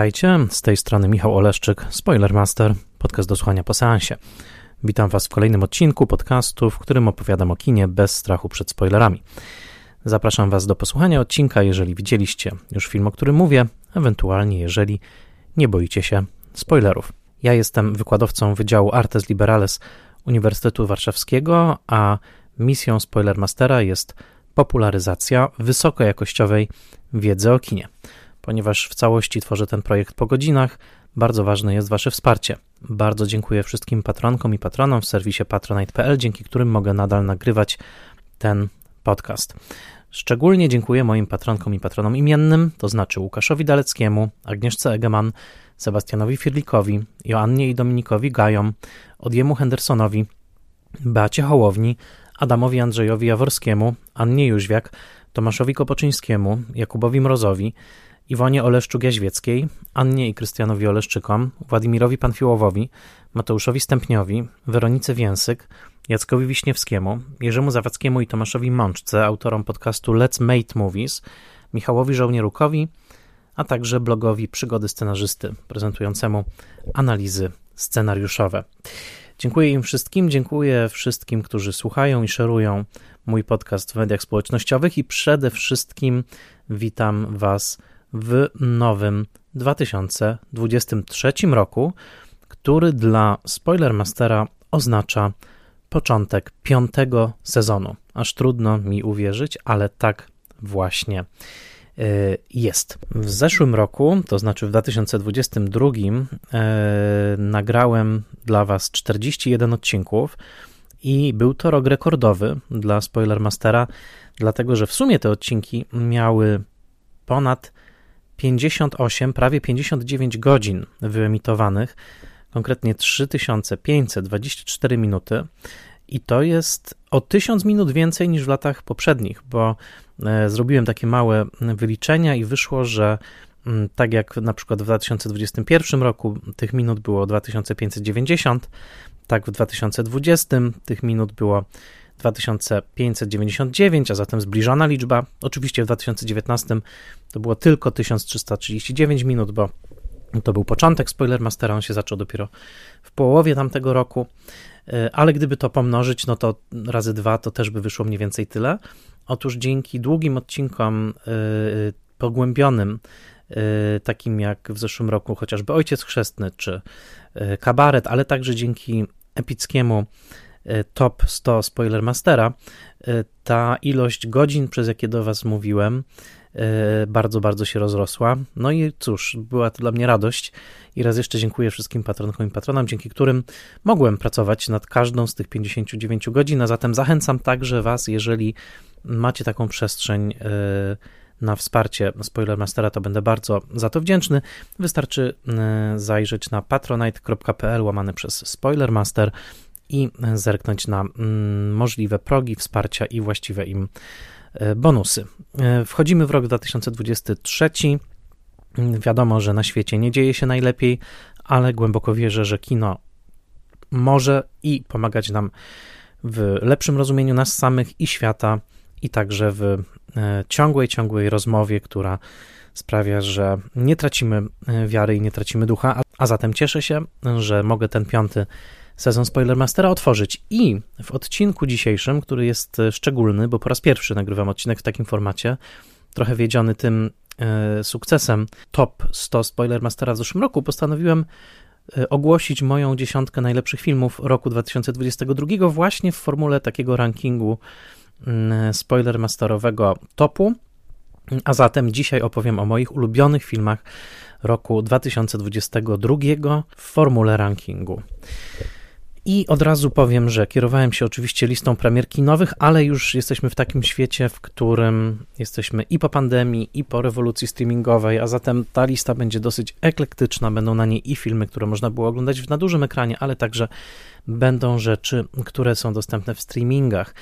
Witajcie, z tej strony Michał Oleszczyk, Spoilermaster, podcast do słuchania po seansie. Witam Was w kolejnym odcinku podcastu, w którym opowiadam o kinie bez strachu przed spoilerami. Zapraszam Was do posłuchania odcinka, jeżeli widzieliście już film, o którym mówię, ewentualnie jeżeli nie boicie się spoilerów. Ja jestem wykładowcą Wydziału Artes Liberales Uniwersytetu Warszawskiego, a misją Spoilermastera jest popularyzacja wysokojakościowej wiedzy o kinie. Ponieważ w całości tworzę ten projekt po godzinach, bardzo ważne jest Wasze wsparcie. Bardzo dziękuję wszystkim patronkom i patronom w serwisie patronite.pl, dzięki którym mogę nadal nagrywać ten podcast. Szczególnie dziękuję moim patronkom i patronom imiennym, to znaczy Łukaszowi Daleckiemu, Agnieszce Egeman, Sebastianowi Firlikowi, Joannie i Dominikowi Gajom, Odjemu Hendersonowi, Beacie Hołowni, Adamowi Andrzejowi Jaworskiemu, Annie Jóźwiak, Tomaszowi Kopoczyńskiemu, Jakubowi Mrozowi, Iwonie Oleszczuk-Jaźwieckiej, Annie i Krystianowi Oleszczykom, Władimirowi Panfiłowowi, Mateuszowi Stępniowi, Weronice Więsyk, Jackowi Wiśniewskiemu, Jerzemu Zawadzkiemu i Tomaszowi Mączce, autorom podcastu Let's Make Movies, Michałowi Żołnierukowi, a także blogowi Przygody Scenarzysty, prezentującemu analizy scenariuszowe. Dziękuję im wszystkim, dziękuję wszystkim, którzy słuchają i szerują mój podcast w mediach społecznościowych i przede wszystkim witam Was w nowym 2023 roku, który dla Spoilermastera oznacza początek piątego sezonu. Aż trudno mi uwierzyć, ale tak właśnie y, jest. W zeszłym roku, to znaczy w 2022, y, nagrałem dla Was 41 odcinków i był to rok rekordowy dla Spoilermastera, dlatego że w sumie te odcinki miały ponad 58, prawie 59 godzin wyemitowanych, konkretnie 3524 minuty. I to jest o 1000 minut więcej niż w latach poprzednich, bo e, zrobiłem takie małe wyliczenia i wyszło, że mm, tak jak na przykład w 2021 roku tych minut było 2590, tak w 2020 tych minut było 2599, a zatem zbliżona liczba. Oczywiście w 2019 to było tylko 1339 minut, bo to był początek Spoilermastera, on się zaczął dopiero w połowie tamtego roku, e, ale gdyby to pomnożyć, no to razy dwa to też by wyszło mniej więcej tyle. Otóż dzięki długim odcinkom e, pogłębionym, e, takim jak w zeszłym roku chociażby Ojciec Chrzestny czy Kabaret, ale także dzięki epickiemu top 100 Spoilermastera, e, ta ilość godzin, przez jakie do Was mówiłem, e, bardzo, bardzo się rozrosła. No i cóż, była to dla mnie radość i raz jeszcze dziękuję wszystkim patronkom i patronom, dzięki którym mogłem pracować nad każdą z tych 59 godzin, a zatem zachęcam także Was, jeżeli macie taką przestrzeń na wsparcie Spoilermastera, to będę bardzo za to wdzięczny. Wystarczy zajrzeć na patronite.pl łamane przez Spoilermaster i zerknąć na mm, możliwe progi wsparcia i właściwe im e, bonusy. E, wchodzimy w rok 2023. Wiadomo, że na świecie nie dzieje się najlepiej, ale głęboko wierzę, że kino może i pomagać nam w lepszym rozumieniu nas samych i świata, i także w e, ciągłej, ciągłej rozmowie, która sprawia, że nie tracimy wiary i nie tracimy ducha. A zatem cieszę się, że mogę ten piąty sezon Spoilermastera otworzyć. I w odcinku dzisiejszym, który jest e, szczególny, bo po raz pierwszy nagrywam odcinek w takim formacie, trochę wiedziony tym e, sukcesem top 100 Spoilermastera w zeszłym roku, postanowiłem e, ogłosić moją dziesiątkę najlepszych filmów roku 2022 właśnie w formule takiego rankingu mm, spoilermasterowego topu. A zatem dzisiaj opowiem o moich ulubionych filmach roku 2022 w formule rankingu. I od razu powiem, że kierowałem się oczywiście listą premier kinowych, ale już jesteśmy w takim świecie, w którym jesteśmy i po pandemii, i po rewolucji streamingowej, a zatem ta lista będzie dosyć eklektyczna. Będą na niej i filmy, które można było oglądać na dużym ekranie, ale także będą rzeczy, które są dostępne w streamingach.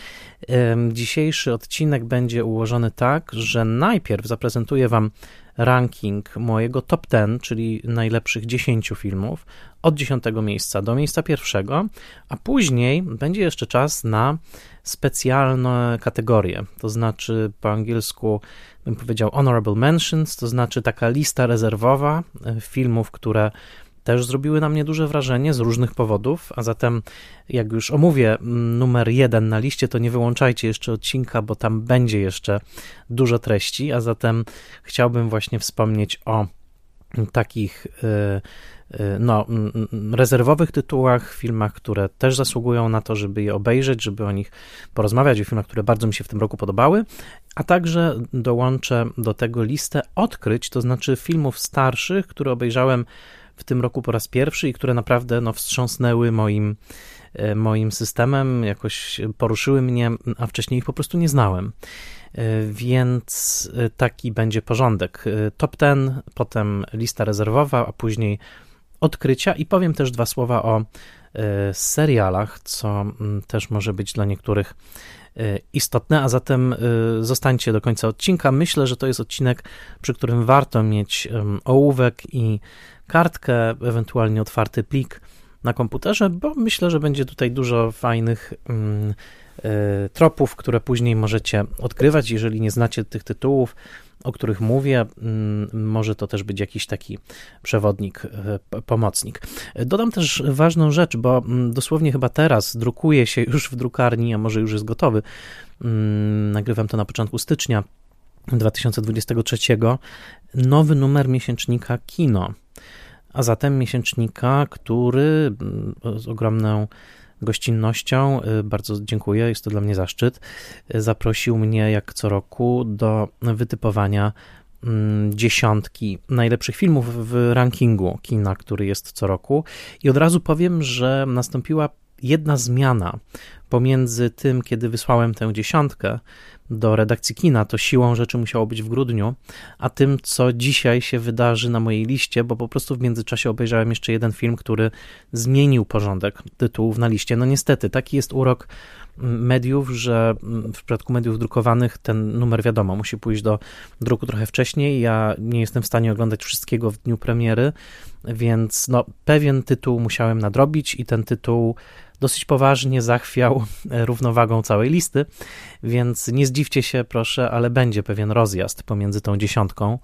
Dzisiejszy odcinek będzie ułożony tak, że najpierw zaprezentuję Wam ranking mojego top 10, czyli najlepszych 10 filmów, od 10 miejsca do miejsca pierwszego, a później będzie jeszcze czas na specjalne kategorie, to znaczy po angielsku bym powiedział honorable mentions, to znaczy taka lista rezerwowa e, filmów, które też zrobiły na mnie duże wrażenie z różnych powodów, a zatem jak już omówię mm, numer jeden na liście, to nie wyłączajcie jeszcze odcinka, bo tam będzie jeszcze dużo treści, a zatem chciałbym właśnie wspomnieć o takich y, y, no, rezerwowych tytułach, filmach, które też zasługują na to, żeby je obejrzeć, żeby o nich porozmawiać, o filmach, które bardzo mi się w tym roku podobały, a także dołączę do tego listę odkryć, to znaczy filmów starszych, które obejrzałem w tym roku po raz pierwszy i które naprawdę no, wstrząsnęły moim, e, moim systemem, jakoś poruszyły mnie, a wcześniej ich po prostu nie znałem. E, więc e, taki będzie porządek. Top 10, potem lista rezerwowa, a później odkrycia i powiem też dwa słowa o serialach, co też może być dla niektórych istotne, a zatem zostańcie do końca odcinka. Myślę, że to jest odcinek, przy którym warto mieć ołówek i kartkę, ewentualnie otwarty plik na komputerze, bo myślę, że będzie tutaj dużo fajnych y, tropów, które później możecie odkrywać. Jeżeli nie znacie tych tytułów, o których mówię, mm, może to też być jakiś taki przewodnik, y, pomocnik. Dodam też ważną rzecz, bo mm, dosłownie chyba teraz drukuje się już w drukarni, a może już jest gotowy. Mm, nagrywam to na początku stycznia 2023 nowy numer miesięcznika Kino a zatem miesięcznika, który z ogromną gościnnością, y, bardzo dziękuję, jest to dla mnie zaszczyt, y, zaprosił mnie jak co roku do wytypowania mm, dziesiątki najlepszych filmów w rankingu kina, który jest co roku. I od razu powiem, że nastąpiła jedna zmiana pomiędzy tym, kiedy wysłałem tę dziesiątkę do redakcji kina, to siłą rzeczy musiało być w grudniu, a tym, co dzisiaj się wydarzy na mojej liście, bo po prostu w międzyczasie obejrzałem jeszcze jeden film, który zmienił porządek tytułów na liście. No niestety, taki jest urok mediów, że w przypadku mediów drukowanych ten numer wiadomo, musi pójść do druku trochę wcześniej. Ja nie jestem w stanie oglądać wszystkiego w dniu premiery, więc no, pewien tytuł musiałem nadrobić i ten tytuł dosyć poważnie zachwiał równowagą całej listy, więc nie zdziwcie się, proszę, ale będzie pewien rozjazd pomiędzy tą dziesiątką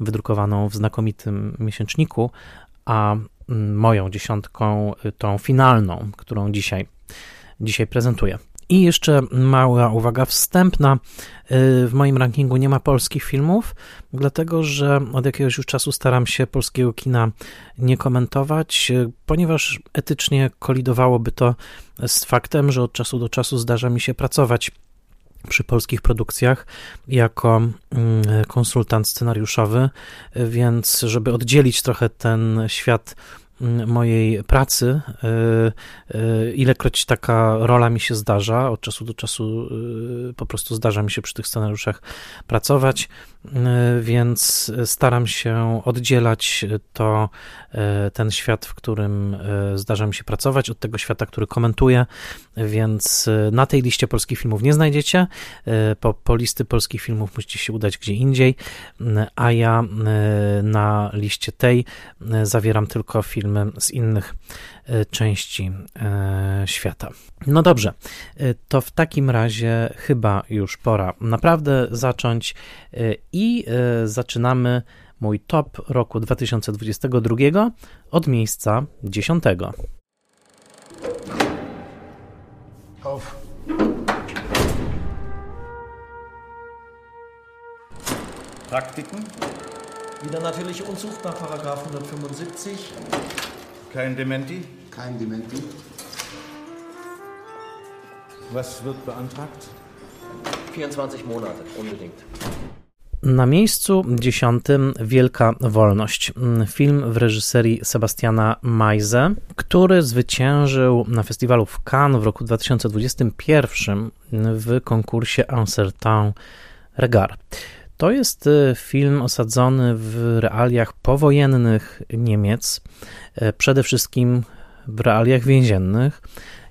wydrukowaną w znakomitym miesięczniku, a mm, moją dziesiątką, y, tą finalną, którą dzisiaj, dzisiaj prezentuję. I jeszcze mała uwaga wstępna. Y, w moim rankingu nie ma polskich filmów, dlatego że od jakiegoś już czasu staram się polskiego kina nie komentować, y, ponieważ etycznie kolidowałoby to z faktem, że od czasu do czasu zdarza mi się pracować przy polskich produkcjach jako mm, konsultant scenariuszowy, więc żeby oddzielić trochę ten świat mojej pracy, e, e, ilekroć taka rola mi się zdarza, od czasu do czasu e, po prostu zdarza mi się przy tych scenariuszach pracować, więc staram się oddzielać to, ten świat, w którym zdarza mi się pracować, od tego świata, który komentuję, więc na tej liście polskich filmów nie znajdziecie, po, po listy polskich filmów musicie się udać gdzie indziej, a ja na liście tej zawieram tylko film filmy z innych e, części e, świata. No dobrze, e, to w takim razie chyba już pora naprawdę zacząć i zaczynamy mój top roku 2022 od miejsca 10. Auf. Praktiken? Wieder natürlich Unzucht nach Paragraph 175. Kein Dementi? Kein Dementi. Was wird beantragt? 24 Monate, unbedingt. Na miejscu dziesiątym Wielka Wolność. Film w reżyserii Sebastiana Majze, który zwyciężył na festiwalu w Cannes w roku 2021 w konkursie Un certain regard. To jest e, film osadzony w realiach powojennych Niemiec, e, przede wszystkim w realiach więziennych.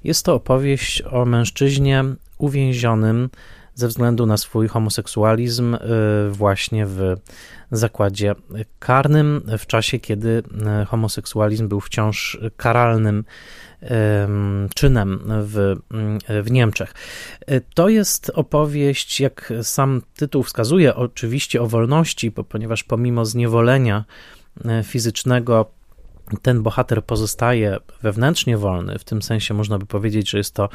Jest to opowieść o mężczyźnie uwięzionym ze względu na swój homoseksualizm właśnie w zakładzie karnym, w czasie kiedy homoseksualizm był wciąż karalnym czynem w, w Niemczech. To jest opowieść, jak sam tytuł wskazuje, oczywiście o wolności, bo ponieważ pomimo zniewolenia fizycznego ten bohater pozostaje wewnętrznie wolny. W tym sensie można by powiedzieć, że jest to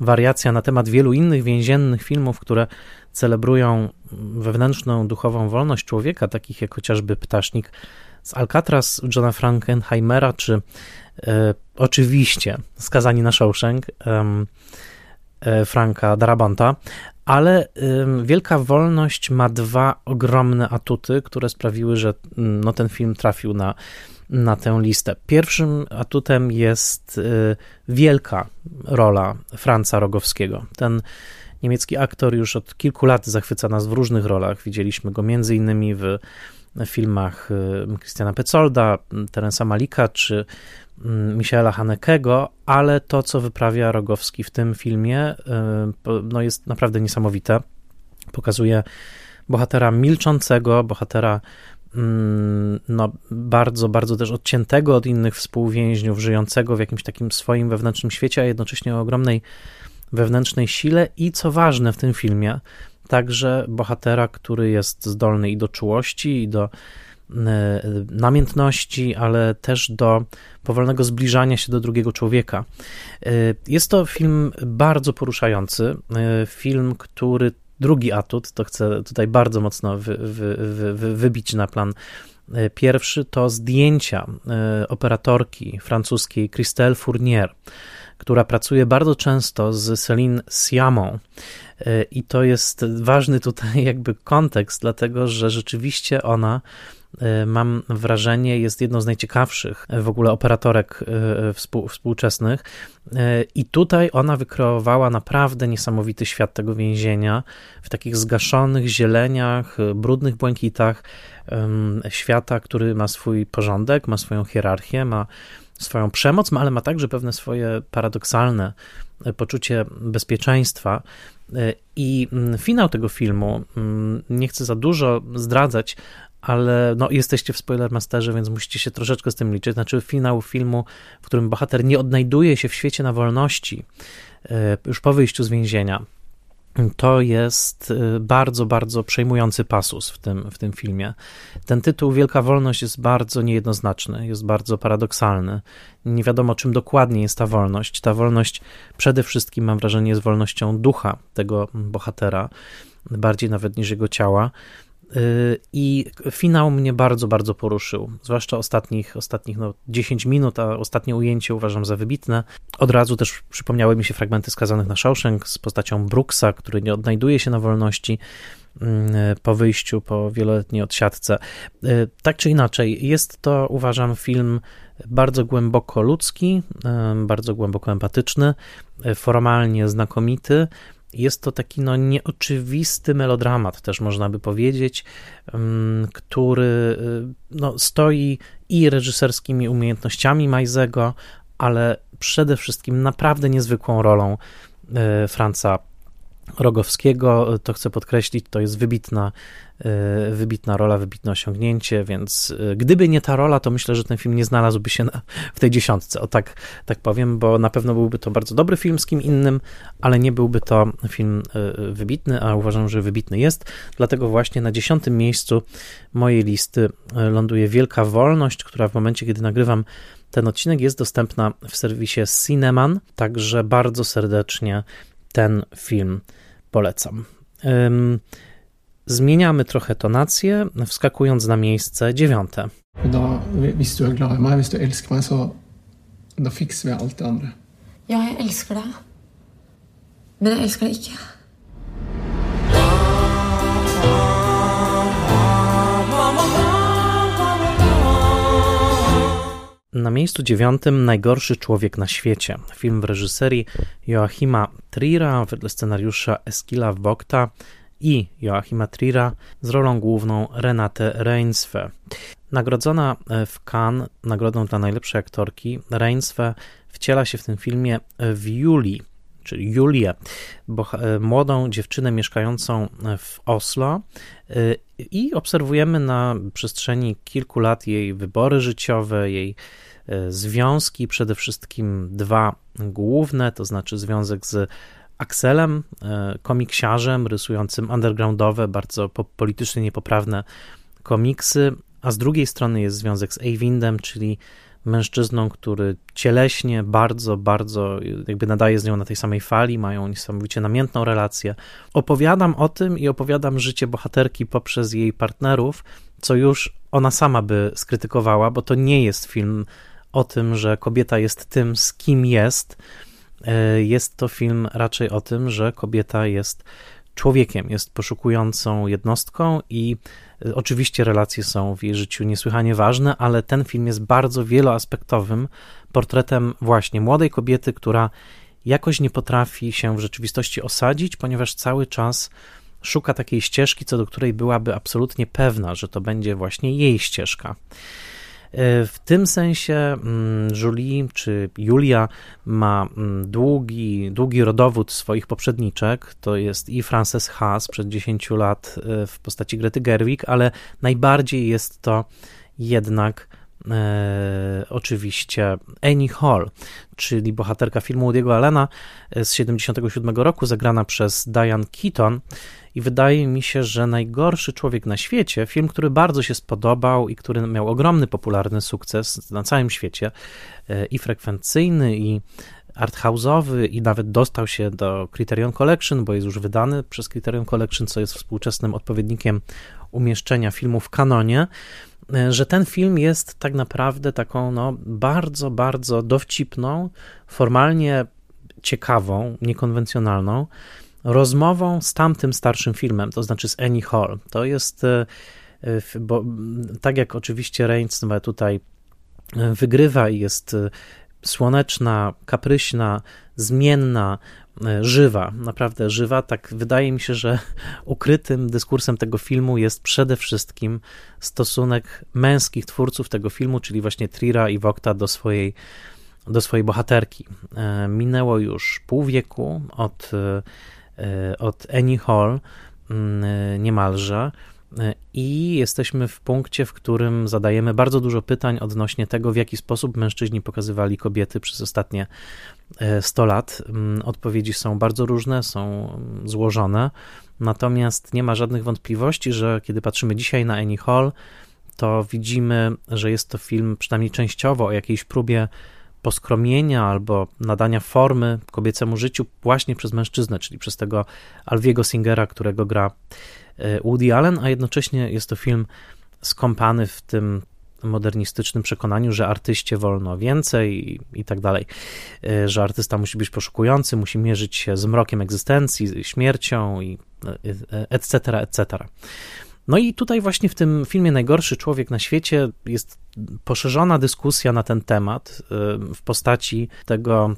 wariacja na temat wielu innych więziennych filmów, które celebrują wewnętrzną duchową wolność człowieka, takich jak chociażby Ptasznik z Alcatraz Johna Frankenheimera, czy e, oczywiście Skazani na Shawshank e, Franka Darabanta, ale Wielka Wolność ma dwa ogromne atuty, które sprawiły, że mm, no, ten film trafił na, na tę listę. Pierwszym atutem jest y, wielka rola Franca Rogowskiego. Ten niemiecki aktor już od kilku lat zachwyca nas w różnych rolach. Widzieliśmy go między innymi w filmach y, Christiana Petsolda, Terensa Malika czy mm, Michaela Hanekego, ale to, co wyprawia Rogowski w tym filmie, y, no jest naprawdę niesamowite. Pokazuje bohatera milczącego, bohatera no, bardzo, bardzo też odciętego od innych współwięźniów, żyjącego w jakimś takim swoim wewnętrznym świecie, a jednocześnie o ogromnej wewnętrznej sile i co ważne w tym filmie, także bohatera, który jest zdolny i do czułości, i do e, namiętności, ale też do powolnego zbliżania się do drugiego człowieka. E, jest to film bardzo poruszający, e, film, który drugi atut, to chcę tutaj bardzo mocno wy, wy, wy, wybić na plan pierwszy, to zdjęcia operatorki francuskiej Christelle Fournier, która pracuje bardzo często z Céline Siamą. E, I to jest ważny tutaj jakby kontekst, dlatego że rzeczywiście ona e, mam wrażenie, jest jedną z najciekawszych w ogóle operatorek e, współczesnych. I tutaj ona wykreowała naprawdę niesamowity świat tego więzienia w takich zgaszonych zieleniach, brudnych błękitach świata, który ma swój porządek, ma swoją hierarchię, ma swoją przemoc, ale ma także pewne swoje paradoksalne poczucie bezpieczeństwa. I mm, finał tego filmu, mm, nie chcę za dużo zdradzać, ale no, jesteście w Spoilermasterze, więc musicie się troszeczkę z tym liczyć. Znaczy, finał filmu, w którym bohater nie odnajduje się w świecie na wolności e, już po wyjściu z więzienia to jest y, bardzo, bardzo przejmujący pasus w tym, w tym filmie. Ten tytuł Wielka Wolność jest bardzo niejednoznaczny, jest bardzo paradoksalny. Nie wiadomo, czym dokładnie jest ta wolność. Ta wolność przede wszystkim, mam wrażenie, jest wolnością ducha tego bohatera, bardziej nawet niż jego ciała. Y, I finał mnie bardzo, bardzo poruszył, zwłaszcza ostatnich, ostatnich no, 10 minut, a ostatnie ujęcie uważam za wybitne. Od razu też przypomniały mi się fragmenty skazanych na Shawshank z postacią Brooksa, który nie odnajduje się na wolności mm, po wyjściu, po wieloletniej odsiadce. Y, tak czy inaczej, jest to, uważam, film bardzo głęboko ludzki, y, bardzo głęboko empatyczny, formalnie znakomity, jest to taki no, nieoczywisty melodramat, też można by powiedzieć, mm, który y, no, stoi i reżyserskimi umiejętnościami Majzego, ale przede wszystkim naprawdę niezwykłą rolą y, Franca Rogowskiego, to chcę podkreślić, to jest wybitna, e, wybitna rola, wybitne osiągnięcie, więc e, gdyby nie ta rola, to myślę, że ten film nie znalazłby się na, w tej dziesiątce, o tak, tak powiem, bo na pewno byłby to bardzo dobry film z kim innym, ale nie byłby to film e, wybitny, a uważam, że wybitny jest, dlatego właśnie na dziesiątym miejscu mojej listy ląduje Wielka Wolność, która w momencie, kiedy nagrywam ten odcinek jest dostępna w serwisie Cineman, także bardzo serdecznie ten film polecam. Zmieniamy trochę tonację, wskakując na miejsce dziewiąte. Da, hvis du er glad i meg, hvis du elsker meg, så da fikser vi alt det andre. Ja, jeg elsker deg. Men jeg elsker deg ikke. Na miejscu dziewiątym Najgorszy człowiek na świecie. Film w reżyserii Joachima Trira wedle scenariusza Eskila Bokta i Joachima Trira z rolą główną Renate Reinsve. Nagrodzona w Cannes nagrodą dla najlepszej aktorki, Reinsve wciela się w tym filmie w Julii, czyli Julię, młodą dziewczynę mieszkającą w Oslo i obserwujemy na przestrzeni kilku lat jej wybory życiowe, jej związki, przede wszystkim dwa główne, to znaczy związek z Axelem, komiksiarzem rysującym undergroundowe, bardzo politycznie niepoprawne komiksy, a z drugiej strony jest związek z Eivindem, czyli mężczyzną, który cieleśnie bardzo, bardzo jakby nadaje z nią na tej samej fali, mają niesamowicie namiętną relację. Opowiadam o tym i opowiadam życie bohaterki poprzez jej partnerów, co już ona sama by skrytykowała, bo to nie jest film o tym, że kobieta jest tym, z kim jest. E, jest to film raczej o tym, że kobieta jest człowiekiem, jest poszukującą jednostką i y, oczywiście relacje są w jej życiu niesłychanie ważne, ale ten film jest bardzo wieloaspektowym portretem właśnie młodej kobiety, która jakoś nie potrafi się w rzeczywistości osadzić, ponieważ cały czas szuka takiej ścieżki, co do której byłaby absolutnie pewna, że to będzie właśnie jej ścieżka. E, w tym sensie mm, Julie czy Julia ma mm, długi, długi rodowód swoich poprzedniczek. To jest i Frances Ha sprzed 10 lat e, w postaci Grety Gerwig, ale najbardziej jest to jednak e, oczywiście Annie Hall, czyli bohaterka filmu Woody'ego Allena z 77 roku, zagrana przez Diane Keaton, i wydaje mi się, że Najgorszy Człowiek na świecie, film, który bardzo się spodobał i który miał ogromny popularny sukces na całym świecie e, i frekwencyjny, i arthouse'owy i nawet dostał się do Criterion Collection, bo jest już wydany przez Criterion Collection, co jest współczesnym odpowiednikiem umieszczenia filmu w kanonie, e, że ten film jest tak naprawdę taką no, bardzo, bardzo dowcipną, formalnie ciekawą, niekonwencjonalną rozmową z tamtym starszym filmem, to znaczy z Annie Hall. To jest, e, bo tak jak oczywiście Reigns tutaj e, wygrywa i jest e, słoneczna, kapryśna, zmienna, żywa, naprawdę żywa, tak wydaje mi się, że ukrytym dyskursem tego filmu jest przede wszystkim stosunek męskich twórców tego filmu, czyli właśnie Trira i Wokta do swojej, do swojej bohaterki. Minęło już pół wieku od E, od Annie Hall mm, e, niemalże. E, I jesteśmy w punkcie, w którym zadajemy bardzo dużo pytań odnośnie tego, w jaki sposób mężczyźni pokazywali kobiety przez ostatnie 100 lat. Mm, odpowiedzi są bardzo różne, są złożone, natomiast nie ma żadnych wątpliwości, że kiedy patrzymy dzisiaj na Annie Hall, to widzimy, że jest to film przynajmniej częściowo o jakiejś próbie poskromienia albo nadania formy kobiecemu życiu właśnie przez mężczyznę, czyli przez tego Alwiego Singera, którego gra e, Woody Allen, a jednocześnie jest to film skąpany w tym modernistycznym przekonaniu, że artyście wolno więcej i, i tak dalej, e, że artysta musi być poszukujący, musi mierzyć się z mrokiem egzystencji, śmiercią i etc., e, etc. No i tutaj właśnie w tym filmie Najgorszy Człowiek na świecie jest poszerzona dyskusja na ten temat w postaci tego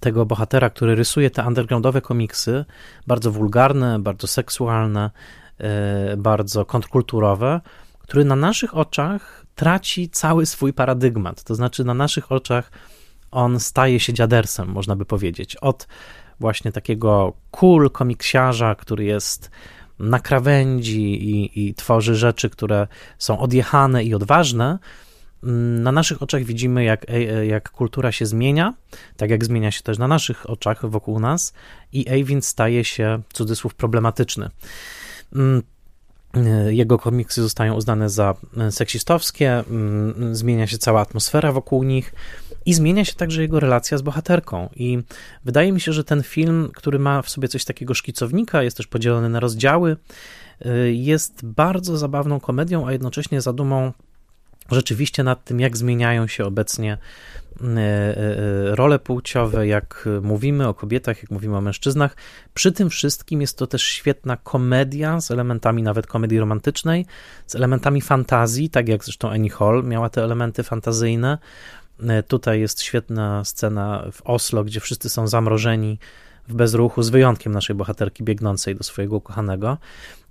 tego bohatera, który rysuje te undergroundowe komiksy, bardzo wulgarne, bardzo seksualne, y, bardzo kontrkulturowe, który na naszych oczach traci cały swój paradygmat. To znaczy, na naszych oczach on staje się dziadersem, można by powiedzieć. Od właśnie takiego cool komiksiarza, który jest na krawędzi i, i tworzy rzeczy, które są odjechane i odważne, na naszych oczach widzimy, jak, e, jak kultura się zmienia, tak jak zmienia się też na naszych oczach wokół nas, i Eivind staje się, cudzysłów, problematyczny. Mm, e, jego komiksy zostają uznane za e, seksistowskie, mm, zmienia się cała atmosfera wokół nich. I zmienia się także jego relacja z bohaterką. I wydaje mi się, że ten film, który ma w sobie coś takiego szkicownika, jest też podzielony na rozdziały, y, jest bardzo zabawną komedią, a jednocześnie zadumą rzeczywiście nad tym, jak zmieniają się obecnie y, y, role płciowe, jak mówimy o kobietach, jak mówimy o mężczyznach. Przy tym wszystkim jest to też świetna komedia z elementami nawet komedii romantycznej, z elementami fantazji, tak jak zresztą Annie Hall miała te elementy fantazyjne. E, tutaj jest świetna scena w Oslo, gdzie wszyscy są zamrożeni w bezruchu, z wyjątkiem naszej bohaterki biegnącej do swojego ukochanego.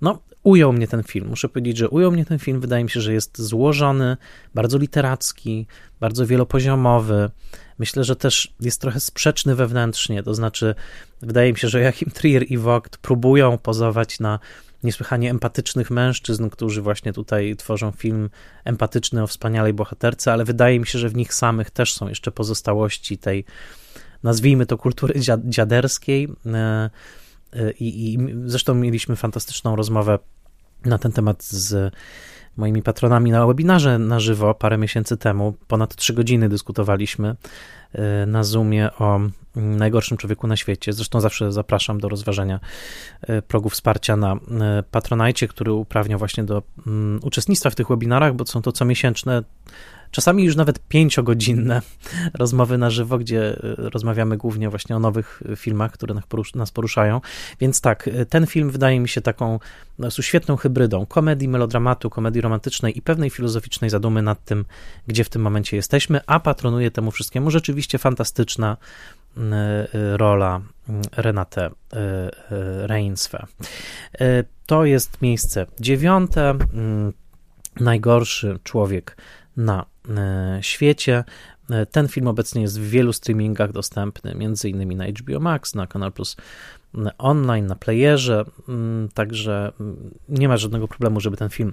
No, ujął mnie ten film. Muszę powiedzieć, że ujął mnie ten film. Wydaje mi się, że jest złożony, bardzo literacki, bardzo wielopoziomowy. Myślę, że też jest trochę sprzeczny wewnętrznie. To znaczy, wydaje mi się, że Joachim Trier i Vogt próbują pozować na niesłychanie empatycznych mężczyzn, którzy właśnie tutaj tworzą film empatyczny o wspaniałej bohaterce, ale wydaje mi się, że w nich samych też są jeszcze pozostałości tej, nazwijmy to, kultury dziaderskiej. E, e, I, I zresztą mieliśmy fantastyczną rozmowę na ten temat z moimi patronami na webinarze na żywo parę miesięcy temu. Ponad trzy godziny dyskutowaliśmy e, na Zoomie o najgorszym człowieku na świecie. Zresztą zawsze zapraszam do rozważenia progu wsparcia na Patronajcie, który uprawnia właśnie do uczestnictwa w tych webinarach, bo są to comiesięczne czasami już nawet pięciogodzinne rozmowy na żywo, gdzie y, rozmawiamy głównie właśnie o nowych filmach, które nas poruszają. Więc tak, y, ten film wydaje mi się taką no, świetną hybrydą komedii, melodramatu, komedii romantycznej i pewnej filozoficznej zadumy nad tym, gdzie w tym momencie jesteśmy, a patronuje temu wszystkiemu rzeczywiście fantastyczna y, rola Renate Reinswe. To jest miejsce dziewiąte. Mm, najgorszy człowiek na e, świecie. E, ten film obecnie jest w wielu streamingach dostępny, między innymi na HBO Max, na Kanal Plus e, online, na playerze, mm, także mm, nie ma żadnego problemu, żeby ten film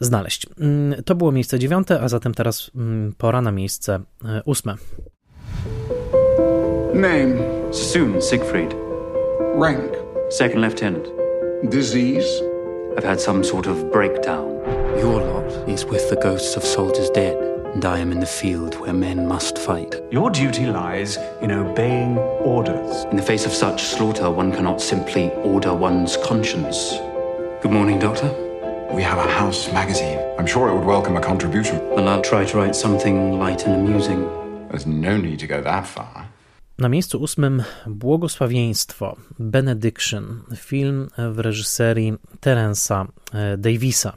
znaleźć. Mm, to było miejsce dziewiąte, a zatem teraz pora na miejsce ósme. Name. Sassoon Siegfried. Rank. Second lieutenant. Disease. I've had some sort of breakdown. Your lot is with the ghosts of soldiers dead, and I am in the field where men must fight. Your duty lies in obeying orders. In the face of such slaughter, one cannot simply order one's conscience. Good morning, Doctor. We have a house magazine. I'm sure it would welcome a contribution. Well, I'll try to write something light and amusing. There's no need to go that far. Na miejscu ósmym Błogosławieństwo, Benediction, film w reżyserii Terensa Davisa.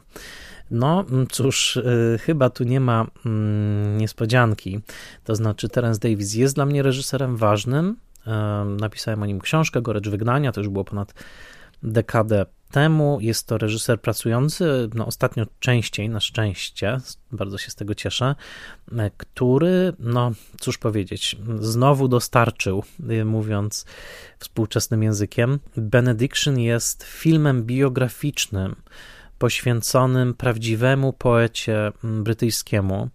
No cóż, y, chyba tu nie ma mm, niespodzianki. To znaczy, Terence Davis jest dla mnie reżyserem ważnym. Napisałem o nim książkę, Gorycz Wygnania, to już było ponad dekadę temu. Jest to reżyser pracujący, no ostatnio częściej, na szczęście, bardzo się z tego cieszę, który, no cóż powiedzieć, znowu dostarczył, y, mówiąc współczesnym językiem. Benediction jest filmem biograficznym poświęconym prawdziwemu poecie mm, brytyjskiemu,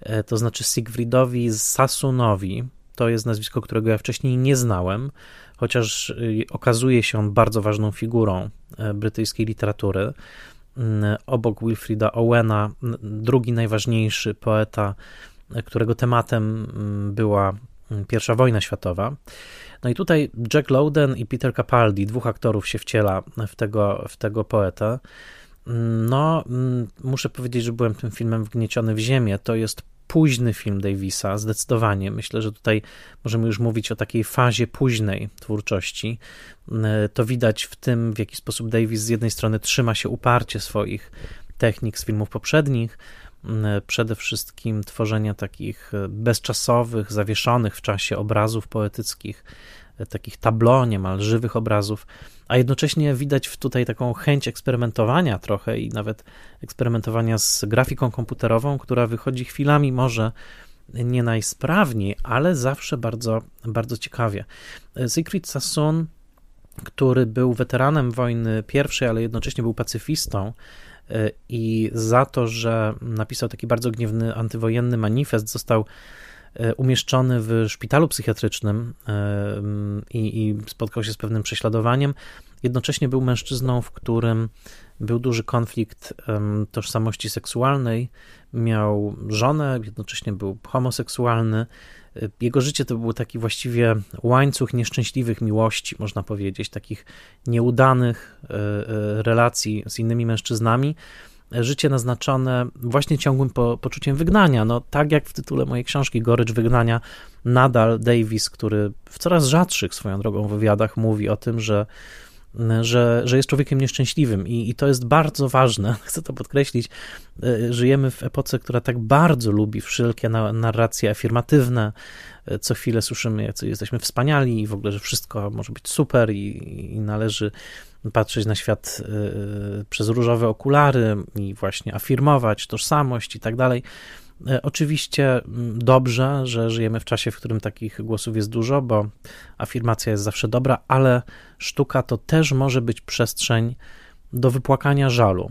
e, to znaczy Siegfriedowi Sassunowi. To jest nazwisko, którego ja wcześniej nie znałem, chociaż y, okazuje się on bardzo ważną figurą e, brytyjskiej literatury. Mm, obok Wilfrida Owena, drugi najważniejszy poeta, e, którego tematem mm, była I wojna światowa. No i tutaj Jack Lowden i Peter Capaldi, dwóch aktorów się wciela w tego, w tego poetę. No, mm, muszę powiedzieć, że byłem tym filmem wgnieciony w ziemię. To jest późny film Davisa, zdecydowanie. Myślę, że tutaj możemy już mówić o takiej fazie późnej twórczości. Mm, to widać w tym, w jaki sposób Davis z jednej strony trzyma się uparcie swoich technik z filmów poprzednich, mm, przede wszystkim tworzenia takich bezczasowych, zawieszonych w czasie obrazów poetyckich, takich tablo, niemal żywych obrazów, a jednocześnie widać tutaj taką chęć eksperymentowania trochę i nawet eksperymentowania z grafiką komputerową, która wychodzi chwilami może nie najsprawniej, ale zawsze bardzo, bardzo ciekawie. Siegfried Sassoon, który był weteranem wojny pierwszej, ale jednocześnie był pacyfistą, i za to, że napisał taki bardzo gniewny antywojenny manifest, został E, umieszczony w szpitalu psychiatrycznym e, i, i spotkał się z pewnym prześladowaniem. Jednocześnie był mężczyzną, w którym był duży konflikt tożsamości seksualnej, miał żonę, jednocześnie był homoseksualny. E, jego życie to był taki właściwie łańcuch nieszczęśliwych miłości, można powiedzieć, takich nieudanych relacji z innymi mężczyznami życie naznaczone właśnie ciągłym po, poczuciem wygnania. No, tak jak w tytule mojej książki Gorycz Wygnania, nadal Davis, który w coraz rzadszych swoją drogą wywiadach mówi o tym, że że, że jest człowiekiem nieszczęśliwym i, i to jest bardzo ważne, chcę to podkreślić. E, żyjemy w epoce, która tak bardzo lubi wszelkie narracje afirmatywne. E, co chwilę słyszymy, jak jesteśmy wspaniali i w ogóle, że wszystko może być super i, i należy patrzeć na świat e, przez różowe okulary i właśnie afirmować tożsamość i tak dalej. E, oczywiście mm, dobrze, że żyjemy w czasie, w którym takich głosów jest dużo, bo afirmacja jest zawsze dobra, ale sztuka to też może być przestrzeń do wypłakania żalu.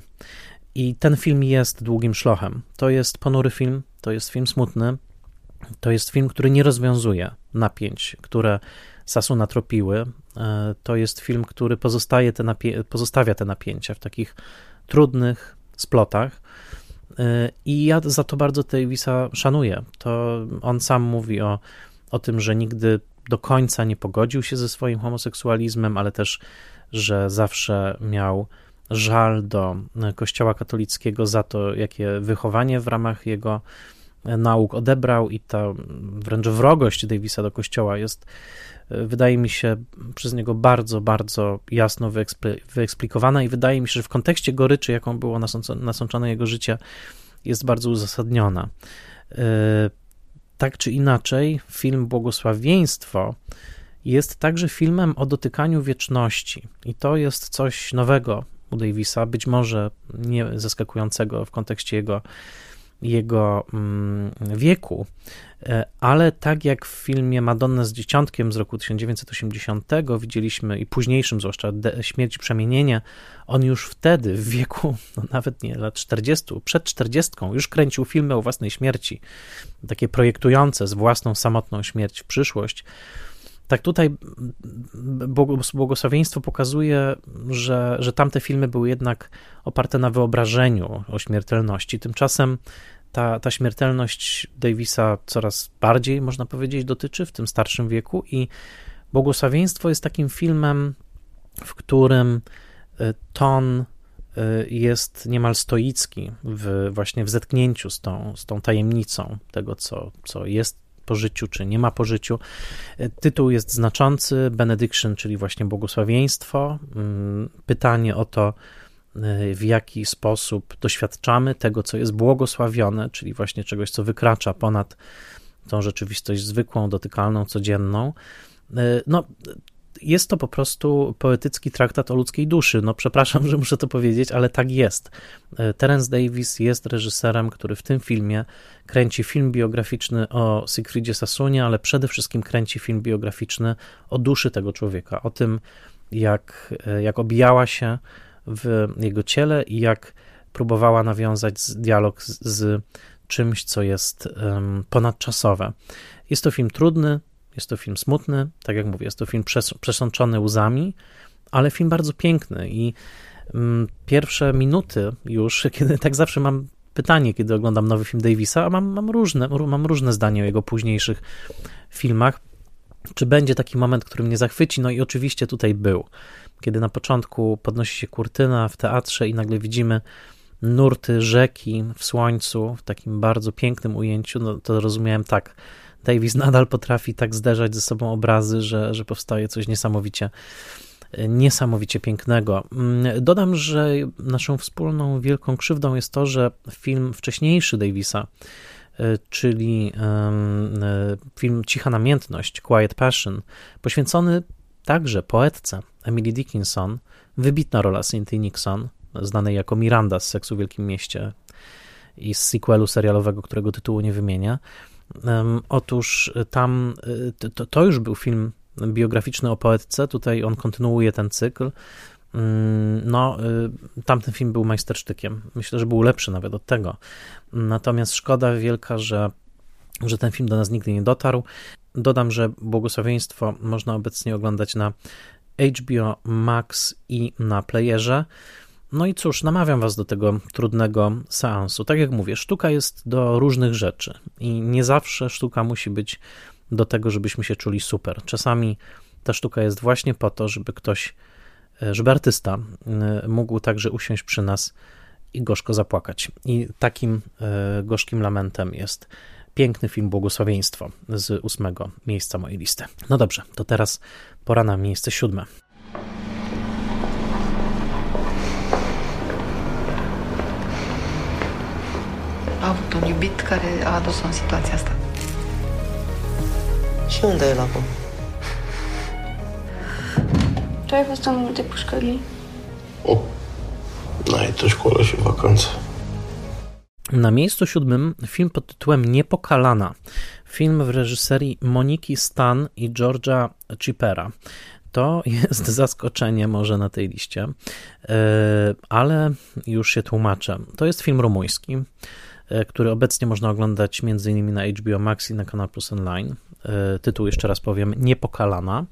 I ten film jest długim szlochem. To jest ponury film, to jest film smutny, to jest film, który nie rozwiązuje napięć, które Sasu natropiły. E, to jest film, który pozostaje te pozostawia te napięcia w takich trudnych splotach. I ja za to bardzo Davisa szanuję. To on sam mówi o, o tym, że nigdy do końca nie pogodził się ze swoim homoseksualizmem, ale też, że zawsze miał żal do Kościoła katolickiego za to, jakie wychowanie w ramach jego nauk odebrał i ta wręcz wrogość Davisa do Kościoła jest wydaje mi się przez niego bardzo, bardzo jasno wyeksplikowana i wydaje mi się, że w kontekście goryczy, jaką było nasączone jego życie, jest bardzo uzasadniona. E, tak czy inaczej, film Błogosławieństwo jest także filmem o dotykaniu wieczności i to jest coś nowego u Davisa, być może nie zaskakującego w kontekście jego jego mm, wieku, e, ale tak jak w filmie Madonna z dzieciątkiem z roku 1980 widzieliśmy i późniejszym zwłaszcza Śmierć i Przemienienie, on już wtedy w wieku no nawet nie lat 40, przed 40 już kręcił filmy o własnej śmierci, takie projektujące z własną samotną śmierć w przyszłość. Tak tutaj błogosławieństwo pokazuje, że, że tamte filmy były jednak oparte na wyobrażeniu o śmiertelności. Tymczasem ta, ta śmiertelność Davisa coraz bardziej, można powiedzieć, dotyczy w tym starszym wieku i Błogosławieństwo jest takim filmem, w którym e, ton e, jest niemal stoicki w, właśnie w zetknięciu z tą, z tą tajemnicą tego, co, co jest po życiu, czy nie ma po życiu. E, tytuł jest znaczący, benediction, czyli właśnie błogosławieństwo. Mm, pytanie o to, w jaki sposób doświadczamy tego, co jest błogosławione, czyli właśnie czegoś, co wykracza ponad tą rzeczywistość zwykłą, dotykalną, codzienną. No, jest to po prostu poetycki traktat o ludzkiej duszy. No, przepraszam, że muszę to powiedzieć, ale tak jest. Terence Davis jest reżyserem, który w tym filmie kręci film biograficzny o Siegfriedzie Sassunie, ale przede wszystkim kręci film biograficzny o duszy tego człowieka, o tym, jak, jak obijała się w jego ciele i jak próbowała nawiązać dialog z, z czymś, co jest um, ponadczasowe. Jest to film trudny, jest to film smutny, tak jak mówię, jest to film przes przesączony łzami, ale film bardzo piękny i um, pierwsze minuty już, kiedy tak zawsze mam pytanie, kiedy oglądam nowy film Davisa, a mam, mam, różne, mam różne zdanie o jego późniejszych filmach, czy będzie taki moment, który mnie zachwyci, no i oczywiście tutaj był kiedy na początku podnosi się kurtyna w teatrze i nagle widzimy nurty rzeki w słońcu, w takim bardzo pięknym ujęciu, no to rozumiałem tak. Davis nadal potrafi tak zderzać ze sobą obrazy, że, że powstaje coś niesamowicie niesamowicie pięknego. Mm, dodam, że naszą wspólną wielką krzywdą jest to, że film wcześniejszy Davisa, e, czyli e, film Cicha Namiętność, Quiet Passion, poświęcony także poetce Emily Dickinson, wybitna rola Cynthia Nixon, znanej jako Miranda z Seksu w Wielkim Mieście i z sequelu serialowego, którego tytułu nie wymienię. Otóż tam to, to już był film biograficzny o poetce, tutaj on kontynuuje ten cykl. Mm, no, y, tamten film był majstersztykiem. Myślę, że był lepszy nawet od tego. Natomiast szkoda wielka, że, że ten film do nas nigdy nie dotarł. Dodam, że błogosławieństwo można obecnie oglądać na HBO Max i na playerze. No i cóż, namawiam Was do tego trudnego seansu. Tak jak mówię, sztuka jest do różnych rzeczy i nie zawsze sztuka musi być do tego, żebyśmy się czuli super. Czasami ta sztuka jest właśnie po to, żeby ktoś, e, żeby artysta mógł także usiąść przy nas i gorzko zapłakać. I takim e, gorzkim lamentem jest piękny film Błogosławieństwo z ósmego miejsca mojej listy. No dobrze, to teraz pora na miejsce siódme. A avut un iubit care a adus-o în situația asta. Și unde e el acum? Tu ai fost în multe pușcării? O, szkoła się wakacje. Na miejscu siódmym film pod tytułem Niepokalana. Film w reżyserii Moniki Stan i Georgia Chipera. To jest zaskoczenie może na tej liście, e, ale już się tłumaczę. To jest film rumuński, który obecnie można oglądać m.in. na HBO Max i na Kanal Plus Online. E, tytuł jeszcze raz powiem, Niepokalana.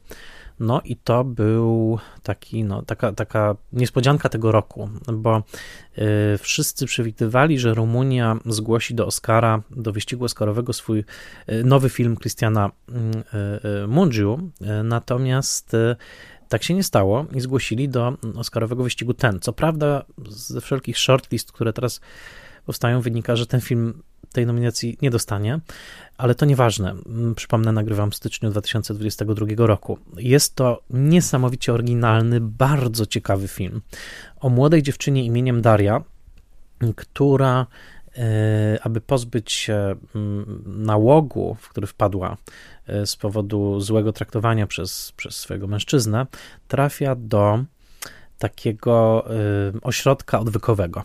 No i to był taki, no, taka, taka niespodzianka tego roku, bo y, wszyscy przewidywali, że Rumunia zgłosi do Oscara, do wyścigu Oscarowego swój nowy film Christiana y, Mungiu, natomiast tak się nie stało i zgłosili do Oscarowego wyścigu ten. Co prawda ze wszelkich shortlist, które teraz powstają, wynika, że ten film tej nominacji nie dostanie, ale to nieważne. Mm, przypomnę, nagrywam w styczniu 2022 roku. Jest to niesamowicie oryginalny, bardzo ciekawy film o młodej dziewczynie imieniem Daria, która e, aby pozbyć się mm, nałogu, w który wpadła e, z powodu złego traktowania przez, przez swojego mężczyznę, trafia do takiego y, ośrodka odwykowego.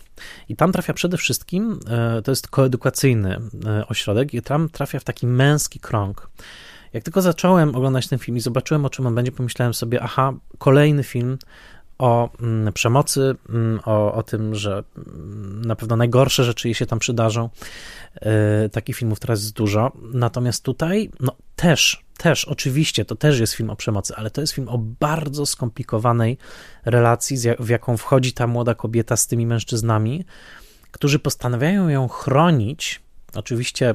I tam trafia przede wszystkim, y, to jest koedukacyjny y, ośrodek, i tam trafia w taki męski krąg. Jak tylko zacząłem oglądać ten film i zobaczyłem, o czym on będzie, pomyślałem sobie, aha, kolejny film o mm, przemocy, mm, o, o tym, że mm, na pewno najgorsze rzeczy jej się tam przydarzą. Takich filmów teraz jest dużo. Natomiast tutaj, no też też, oczywiście, to też jest film o przemocy, ale to jest film o bardzo skomplikowanej relacji, w jaką wchodzi ta młoda kobieta z tymi mężczyznami, którzy postanawiają ją chronić. Oczywiście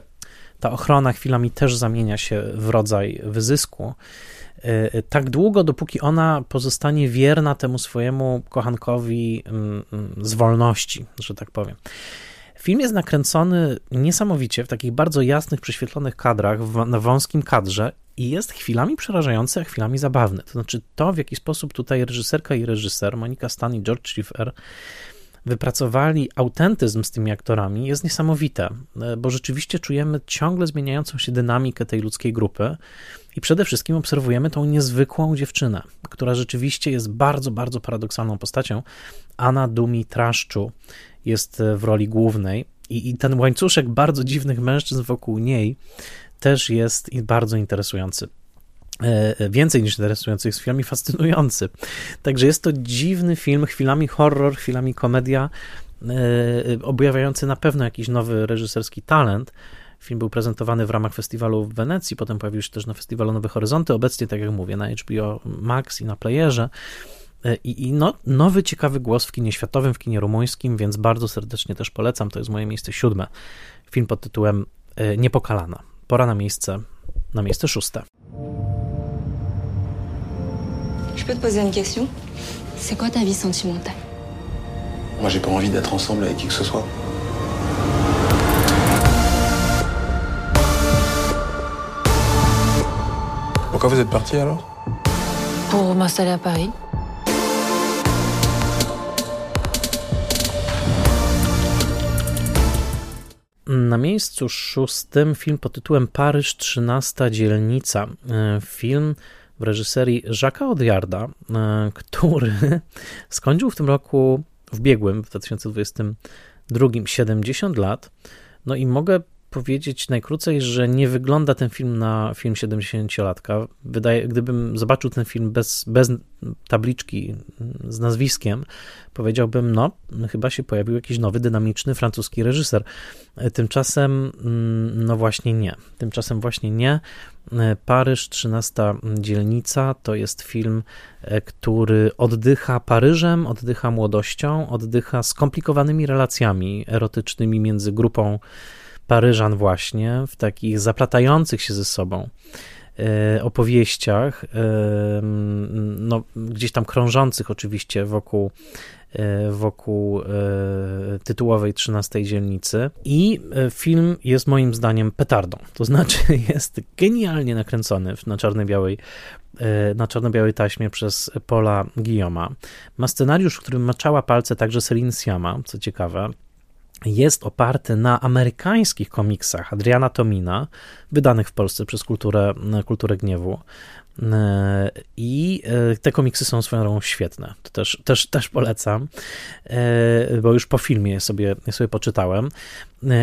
ta ochrona chwilami też zamienia się w rodzaj wyzysku. Y, tak długo, dopóki ona pozostanie wierna temu swojemu kochankowi mm, mm, z wolności, że tak powiem. Film jest nakręcony niesamowicie w takich bardzo jasnych, prześwietlonych kadrach, w, na wąskim kadrze i jest chwilami przerażający, a chwilami zabawny. To znaczy to, w jaki sposób tutaj reżyserka i reżyser, Monika Stan i George Schiffer, wypracowali autentyzm z tymi aktorami, jest niesamowite, e, bo rzeczywiście czujemy ciągle zmieniającą się dynamikę tej ludzkiej grupy i przede wszystkim obserwujemy tą niezwykłą dziewczynę, która rzeczywiście jest bardzo, bardzo paradoksalną postacią. Anna Dumi Traszczu jest e, w roli głównej i, i ten łańcuszek bardzo dziwnych mężczyzn wokół niej też jest bardzo interesujący. E, e, więcej niż interesujący, jest chwilami fascynujący. Także jest to dziwny film, chwilami horror, chwilami komedia, objawiający na pewno jakiś nowy reżyserski talent. Film był prezentowany w ramach festiwalu w Wenecji, potem pojawił się też na festiwalu Nowe Horyzonty, obecnie, tak jak mówię, na HBO Max i na Playerze. E, I, i no, nowy, ciekawy głos w kinie światowym, w kinie rumuńskim, więc bardzo serdecznie też polecam. To jest moje miejsce siódme. Film pod tytułem e, Niepokalana. Pora na miejsce, na miejsce szóste. Je peux te poser une question? C'est quoi ta vie sentimentale? Moi, j'ai pas envie d'être ensemble avec qui que ce soit. Pourquoi vous êtes parti alors? Pour m'installer à Paris. Na miejscu szóstym film pod tytułem Paryż 13 dzielnica. E, film w reżyserii Jacques'a Odiarda, e, który skończył w tym roku, w biegłym, w 2022, 70 lat. No i mogę powiedzieć najkrócej, że nie wygląda ten film na film 70-latka. Wydaje, gdybym zobaczył ten film bez, bez tabliczki z nazwiskiem, powiedziałbym, no, chyba się pojawił jakiś nowy, dynamiczny francuski reżyser. Tymczasem, mm, no właśnie nie. Tymczasem właśnie nie. Paryż, 13 dzielnica, to jest film, e, który oddycha Paryżem, oddycha młodością, oddycha skomplikowanymi relacjami erotycznymi między grupą Paryżan właśnie w takich zaplatających się ze sobą e, opowieściach, e, no, gdzieś tam krążących oczywiście wokół, e, wokół tytułowej 13 dzielnicy. I film jest moim zdaniem petardą. To znaczy jest genialnie nakręcony na czarno-białej na czarno-białej taśmie przez Paula Guillaume'a. Ma scenariusz, w którym maczała palce także Celine Siama, co ciekawe. Jest oparty na amerykańskich komiksach Adriana Tomina, wydanych w Polsce przez Kulturę, Kulturę Gniewu. E, I e, te komiksy są swoją drogą świetne. To też, też, też polecam, e, bo już po filmie sobie, sobie poczytałem.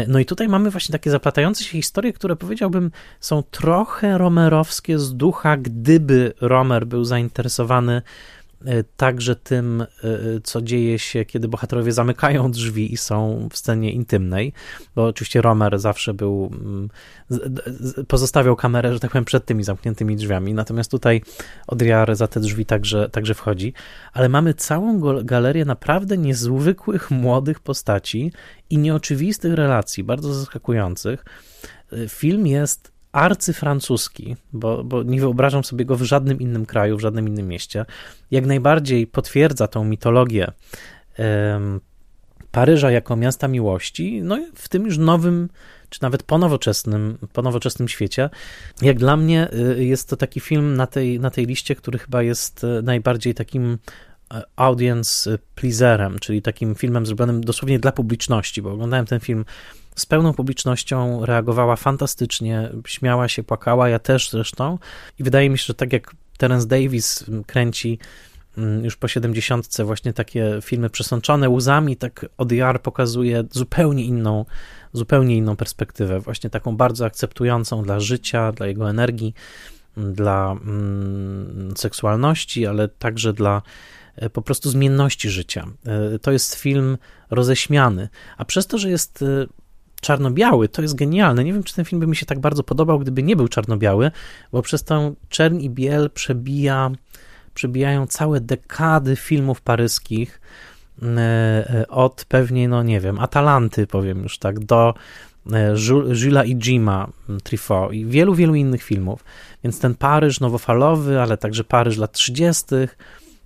No i tutaj mamy właśnie takie zaplatające się historie, które powiedziałbym są trochę romerowskie z ducha, gdyby Romer był zainteresowany także tym, e, co dzieje się, kiedy bohaterowie zamykają drzwi i są w scenie intymnej, bo oczywiście Romer zawsze był, mm, pozostawiał kamerę, że tak powiem, przed tymi zamkniętymi drzwiami, natomiast tutaj Odriar za te drzwi także, także wchodzi, ale mamy całą galerię naprawdę niezwykłych, młodych postaci i nieoczywistych relacji, bardzo zaskakujących. E, film jest arcyfrancuski, bo, bo nie wyobrażam sobie go w żadnym innym kraju, w żadnym innym mieście, jak najbardziej potwierdza tą mitologię um, Paryża jako miasta miłości, no w tym już nowym, czy nawet po nowoczesnym, po nowoczesnym świecie. Jak dla mnie y, jest to taki film na tej, na tej liście, który chyba jest y, najbardziej takim e, audience pleaserem, czyli takim filmem zrobionym dosłownie dla publiczności, bo oglądałem ten film z pełną publicznością, reagowała fantastycznie, śmiała się, płakała, ja też zresztą. I wydaje mi się, że tak jak Terence Davis kręci mm, już po 70 właśnie takie filmy przesączone łzami, tak ODR pokazuje zupełnie inną, zupełnie inną perspektywę, właśnie taką bardzo akceptującą dla życia, dla jego energii, dla mm, seksualności, ale także dla e, po prostu zmienności życia. E, to jest film roześmiany, a przez to, że jest e, czarno-biały, to jest genialne. Nie wiem, czy ten film by mi się tak bardzo podobał, gdyby nie był czarno-biały, bo przez tą czern i biel przebija, przebijają całe dekady filmów paryskich, e, e, od pewnie, no nie wiem, Atalanty, powiem już tak, do e, Jules i Jima Truffaut i wielu, wielu innych filmów. Więc ten Paryż nowofalowy, ale także Paryż lat 30.,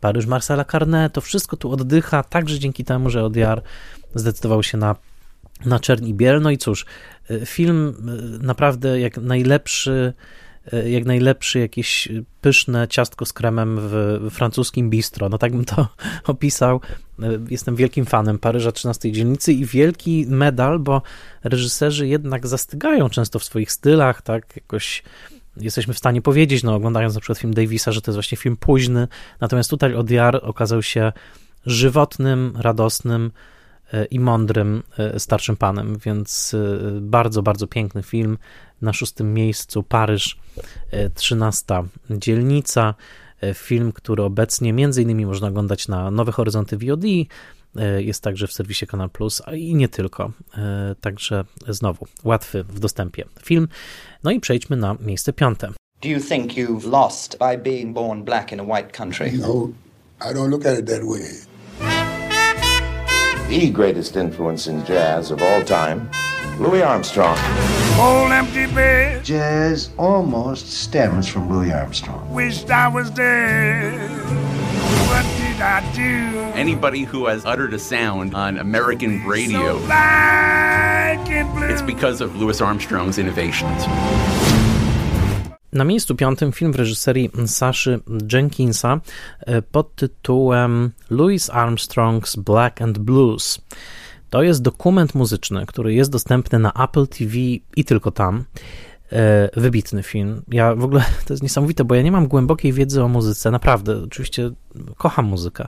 Paryż Marcela Carnet, to wszystko tu oddycha, także dzięki temu, że Odiar zdecydował się na na czerń i biel. No i cóż, y, film y, naprawdę jak najlepszy, y, jak najlepszy jakieś pyszne ciastko z kremem w, francuskim bistro. No tak bym to opisał. Jestem wielkim fanem Paryża 13 dzielnicy i wielki medal, bo reżyserzy jednak zastygają często w swoich stylach, tak jakoś jesteśmy w stanie powiedzieć, no oglądając na przykład film Davisa, że to jest właśnie film późny, natomiast tutaj Odiar okazał się żywotnym, radosnym, i mądrym e, starszym panem, więc e, bardzo, bardzo piękny film. Na szóstym miejscu Paryż, 13 e, dzielnica. Film, który obecnie między innymi można oglądać na Nowe Horyzonty VOD, jest także w serwisie Kanal Plus i nie tylko. Także znowu łatwy w dostępie film. No i przejdźmy na miejsce piąte. Do you think you've lost by being born black in a white country? No, I don't look at it that way. The greatest influence in jazz of all time, Louis Armstrong. Old empty bed. Jazz almost stems from Louis Armstrong. Wished I was dead. What did I do? Anybody who has uttered a sound on American radio, so it's because of Louis Armstrong's innovations. Na miejscu piątym film w reżyserii Saszy Jenkinsa e, pod tytułem Louis Armstrong's Black and Blues. To jest dokument muzyczny, który jest dostępny na Apple TV i tylko tam. E, wybitny film. Ja w ogóle to jest niesamowite, bo ja nie mam głębokiej wiedzy o muzyce, naprawdę. Oczywiście kocham muzykę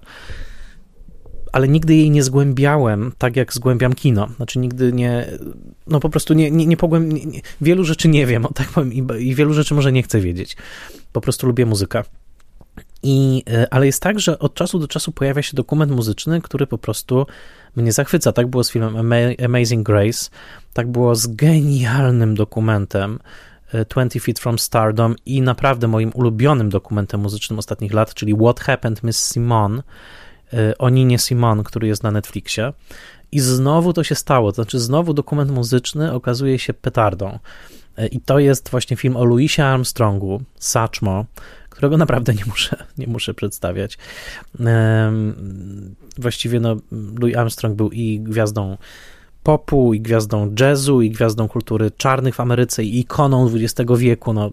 ale nigdy jej nie zgłębiałem tak, jak zgłębiam kino. Znaczy nigdy nie, no po prostu nie, nie, nie pogłęb... Wielu rzeczy nie wiem, tak powiem, i, i wielu rzeczy może nie chcę wiedzieć. Po prostu lubię muzykę. I, e, ale jest tak, że od czasu do czasu pojawia się dokument muzyczny, który po prostu mnie zachwyca. Tak było z filmem Amazing Grace, tak było z genialnym dokumentem 20 e, Feet from Stardom i naprawdę moim ulubionym dokumentem muzycznym ostatnich lat, czyli What Happened Miss Simone, E, o Ninie Simon, który jest na Netflixie. I znowu to się stało, to znaczy znowu dokument muzyczny okazuje się petardą. E, I to jest właśnie film o Louisie Armstrongu, Satchmo, którego naprawdę nie muszę, nie muszę przedstawiać. Właściwie no, Louis Armstrong był i gwiazdą popu, i gwiazdą jazzu, i gwiazdą kultury czarnych w Ameryce, i ikoną XX wieku. No,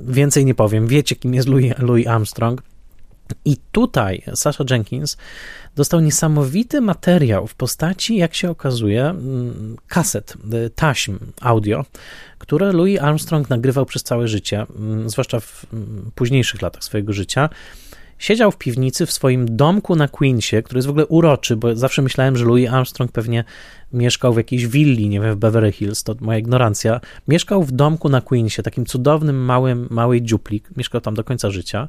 więcej nie powiem. Wiecie, kim jest Louis, Louis Armstrong. I tutaj Sasha Jenkins dostał niesamowity materiał w postaci, jak się okazuje, mm, kaset, y, taśm audio, które Louis Armstrong nagrywał przez całe życie, mm, zwłaszcza w mm, późniejszych latach swojego życia. Siedział w piwnicy w swoim domku na Queensie, który jest w ogóle uroczy, bo zawsze myślałem, że Louis Armstrong pewnie mieszkał w jakiejś willi, nie wiem, w Beverly Hills, to moja ignorancja. Mieszkał w domku na Queensie, takim cudownym, małym, małej dziupli, mieszkał tam do końca życia.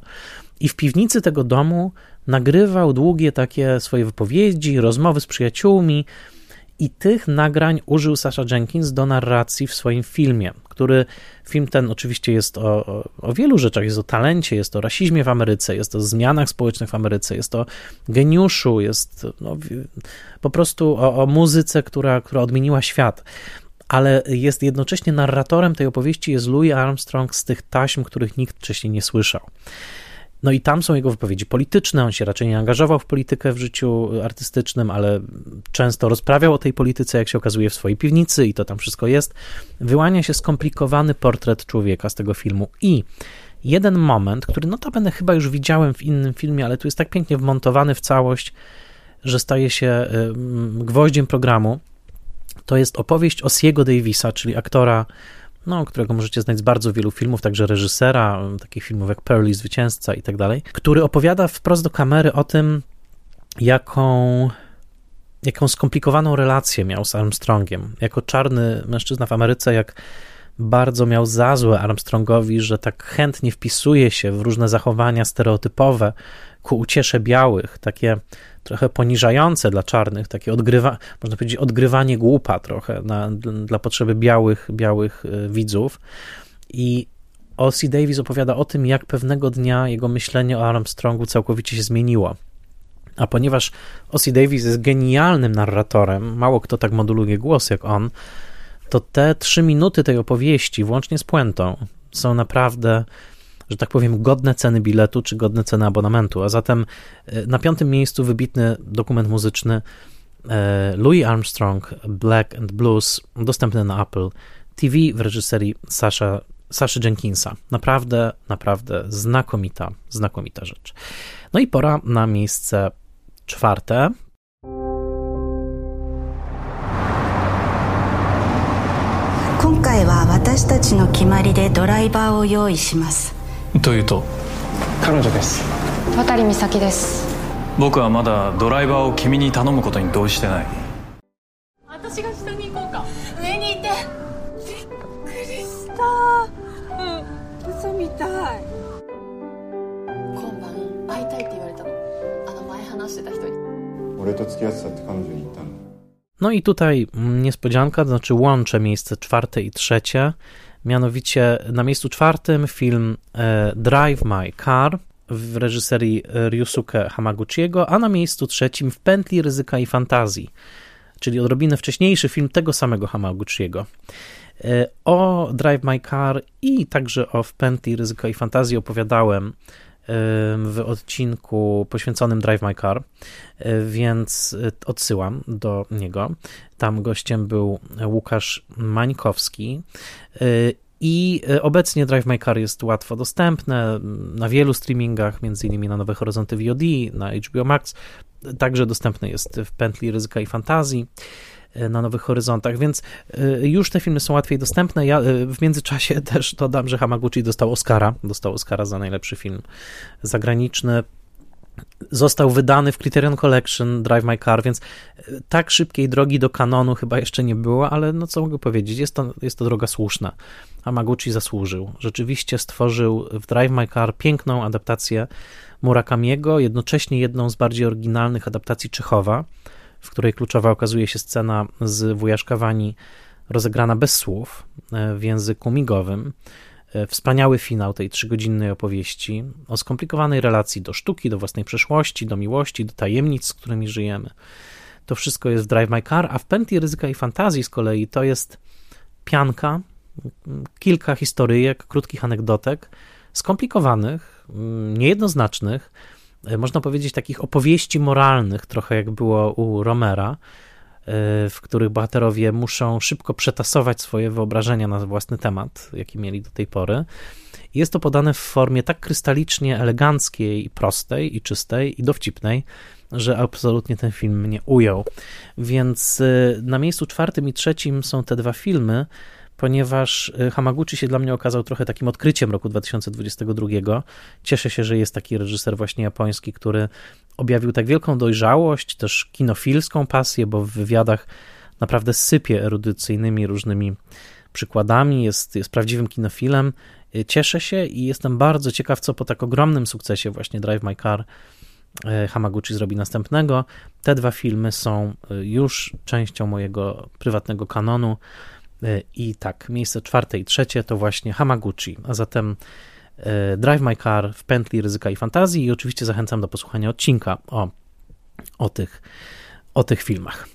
I w piwnicy tego domu nagrywał długie takie swoje wypowiedzi, rozmowy z przyjaciółmi, i tych nagrań użył Sasha Jenkins do narracji w swoim filmie, który film ten oczywiście jest o, o, wielu rzeczach, jest o talencie, jest o rasizmie w Ameryce, jest o zmianach społecznych w Ameryce, jest o geniuszu, jest no, po prostu o, o muzyce, która, która odmieniła świat ale jest jednocześnie narratorem tej opowieści jest Louis Armstrong z tych taśm, których nikt wcześniej nie słyszał. No i tam są jego wypowiedzi polityczne. On się raczej nie angażował w politykę w życiu artystycznym, ale często rozprawiał o tej polityce, jak się okazuje, w swojej piwnicy i to tam wszystko jest. Wyłania się skomplikowany portret człowieka z tego filmu i jeden moment, który notabene chyba już widziałem w innym filmie, ale tu jest tak pięknie wmontowany w całość, że staje się gwoździem programu. To jest opowieść Osiego Davisa, czyli aktora no, którego możecie znać z bardzo wielu filmów, także reżysera, takich filmów jak Pearly, Zwycięzca i tak dalej, który opowiada wprost do kamery o tym, jaką, jaką skomplikowaną relację miał z Armstrongiem. Jako czarny mężczyzna w Ameryce, jak bardzo miał za złe Armstrongowi, że tak chętnie wpisuje się w różne zachowania stereotypowe ku uciesze białych, takie trochę poniżające dla czarnych, takie odgrywa, można powiedzieć, odgrywanie głupa trochę na, dla potrzeby białych, białych e, widzów. I O.C. Davis opowiada o tym, jak pewnego dnia jego myślenie o Armstrongu całkowicie się zmieniło. A ponieważ O.C. Davis jest genialnym narratorem, mało kto tak moduluje głos jak on, to te trzy minuty tej opowieści, włącznie z puentą, są naprawdę że tak powiem, godne ceny biletu czy godne ceny abonamentu. A zatem e, na piątym miejscu wybitny dokument muzyczny e, Louis Armstrong, Black and Blues, dostępny na Apple TV w reżyserii Sasha, Saszy Jenkinsa. Naprawdę, naprawdę znakomita, znakomita rzecz. No i pora na miejsce czwarte. 今回は私たちの決まりでドライバーを用意します というと？彼女です。渡美咲です。僕はまだドライバーを君に頼むことに同意してない。私が下に行こうか。上にいて。びっくりした。うん。嘘みたい。今晩会いたいって言われたの。あの前話してた人に。俺と付き合ってたって彼女に言ったの。No i tutaj niespodzianka, to znaczy łączę miejsce czwarte i trzecie. Mianowicie na miejscu czwartym film e, Drive My Car w reżyserii Ryusuke Hamaguchiego, a na miejscu trzecim w Pętli Ryzyka i Fantazji, czyli odrobinę wcześniejszy film tego samego Hamaguchiego. E, o Drive My Car i także o W Pętli Ryzyka i Fantazji opowiadałem w odcinku poświęconym Drive My Car, e, więc odsyłam do niego. Tam gościem był Łukasz Mańkowski. E, I obecnie Drive My Car jest łatwo dostępne na wielu streamingach, między innymi na Nowe Horyzonty VOD, na HBO Max. Także dostępny jest w pętli ryzyka i fantazji. E, na Nowych Horyzontach, więc e, już te filmy są łatwiej dostępne. Ja e, w międzyczasie też dodam, że Hamaguchi dostał Oscara, dostał Oscara za najlepszy film zagraniczny. Został wydany w Criterion Collection Drive My Car, więc tak szybkiej drogi do kanonu chyba jeszcze nie było, ale no co mogę powiedzieć, jest to, jest to droga słuszna. Hamaguchi zasłużył. Rzeczywiście stworzył w Drive My Car piękną adaptację Murakamiego, jednocześnie jedną z bardziej oryginalnych adaptacji Czechowa w której kluczowa okazuje się scena z wujaszka Wani rozegrana bez słów e, w języku migowym. E, wspaniały finał tej trzygodzinnej opowieści o skomplikowanej relacji do sztuki, do własnej przeszłości, do miłości, do tajemnic, z którymi żyjemy. To wszystko jest w Drive My Car, a w Pętli Ryzyka i Fantazji z kolei to jest pianka, kilka historyjek, krótkich anegdotek, skomplikowanych, niejednoznacznych, można powiedzieć, takich opowieści moralnych, trochę jak było u Romera, w których bohaterowie muszą szybko przetasować swoje wyobrażenia na własny temat, jaki mieli do tej pory. Jest to podane w formie tak krystalicznie eleganckiej, i prostej, i czystej, i dowcipnej, że absolutnie ten film mnie ujął. Więc y, na miejscu czwartym i trzecim są te dwa filmy, ponieważ y, Hamaguchi się dla mnie okazał trochę takim odkryciem roku 2022. Cieszę się, że jest taki reżyser właśnie japoński, który objawił tak wielką dojrzałość, też kinofilską pasję, bo w wywiadach naprawdę sypie erudycyjnymi różnymi przykładami, jest, jest prawdziwym kinofilem. Y, cieszę się i jestem bardzo ciekaw, co po tak ogromnym sukcesie właśnie Drive My Car y, Hamaguchi zrobi następnego. Te dwa filmy są już częścią mojego prywatnego kanonu. I tak, miejsce czwarte i trzecie to właśnie Hamaguchi, a zatem e, Drive My Car w pętli ryzyka i fantazji i oczywiście zachęcam do posłuchania odcinka o, o, tych, o tych filmach.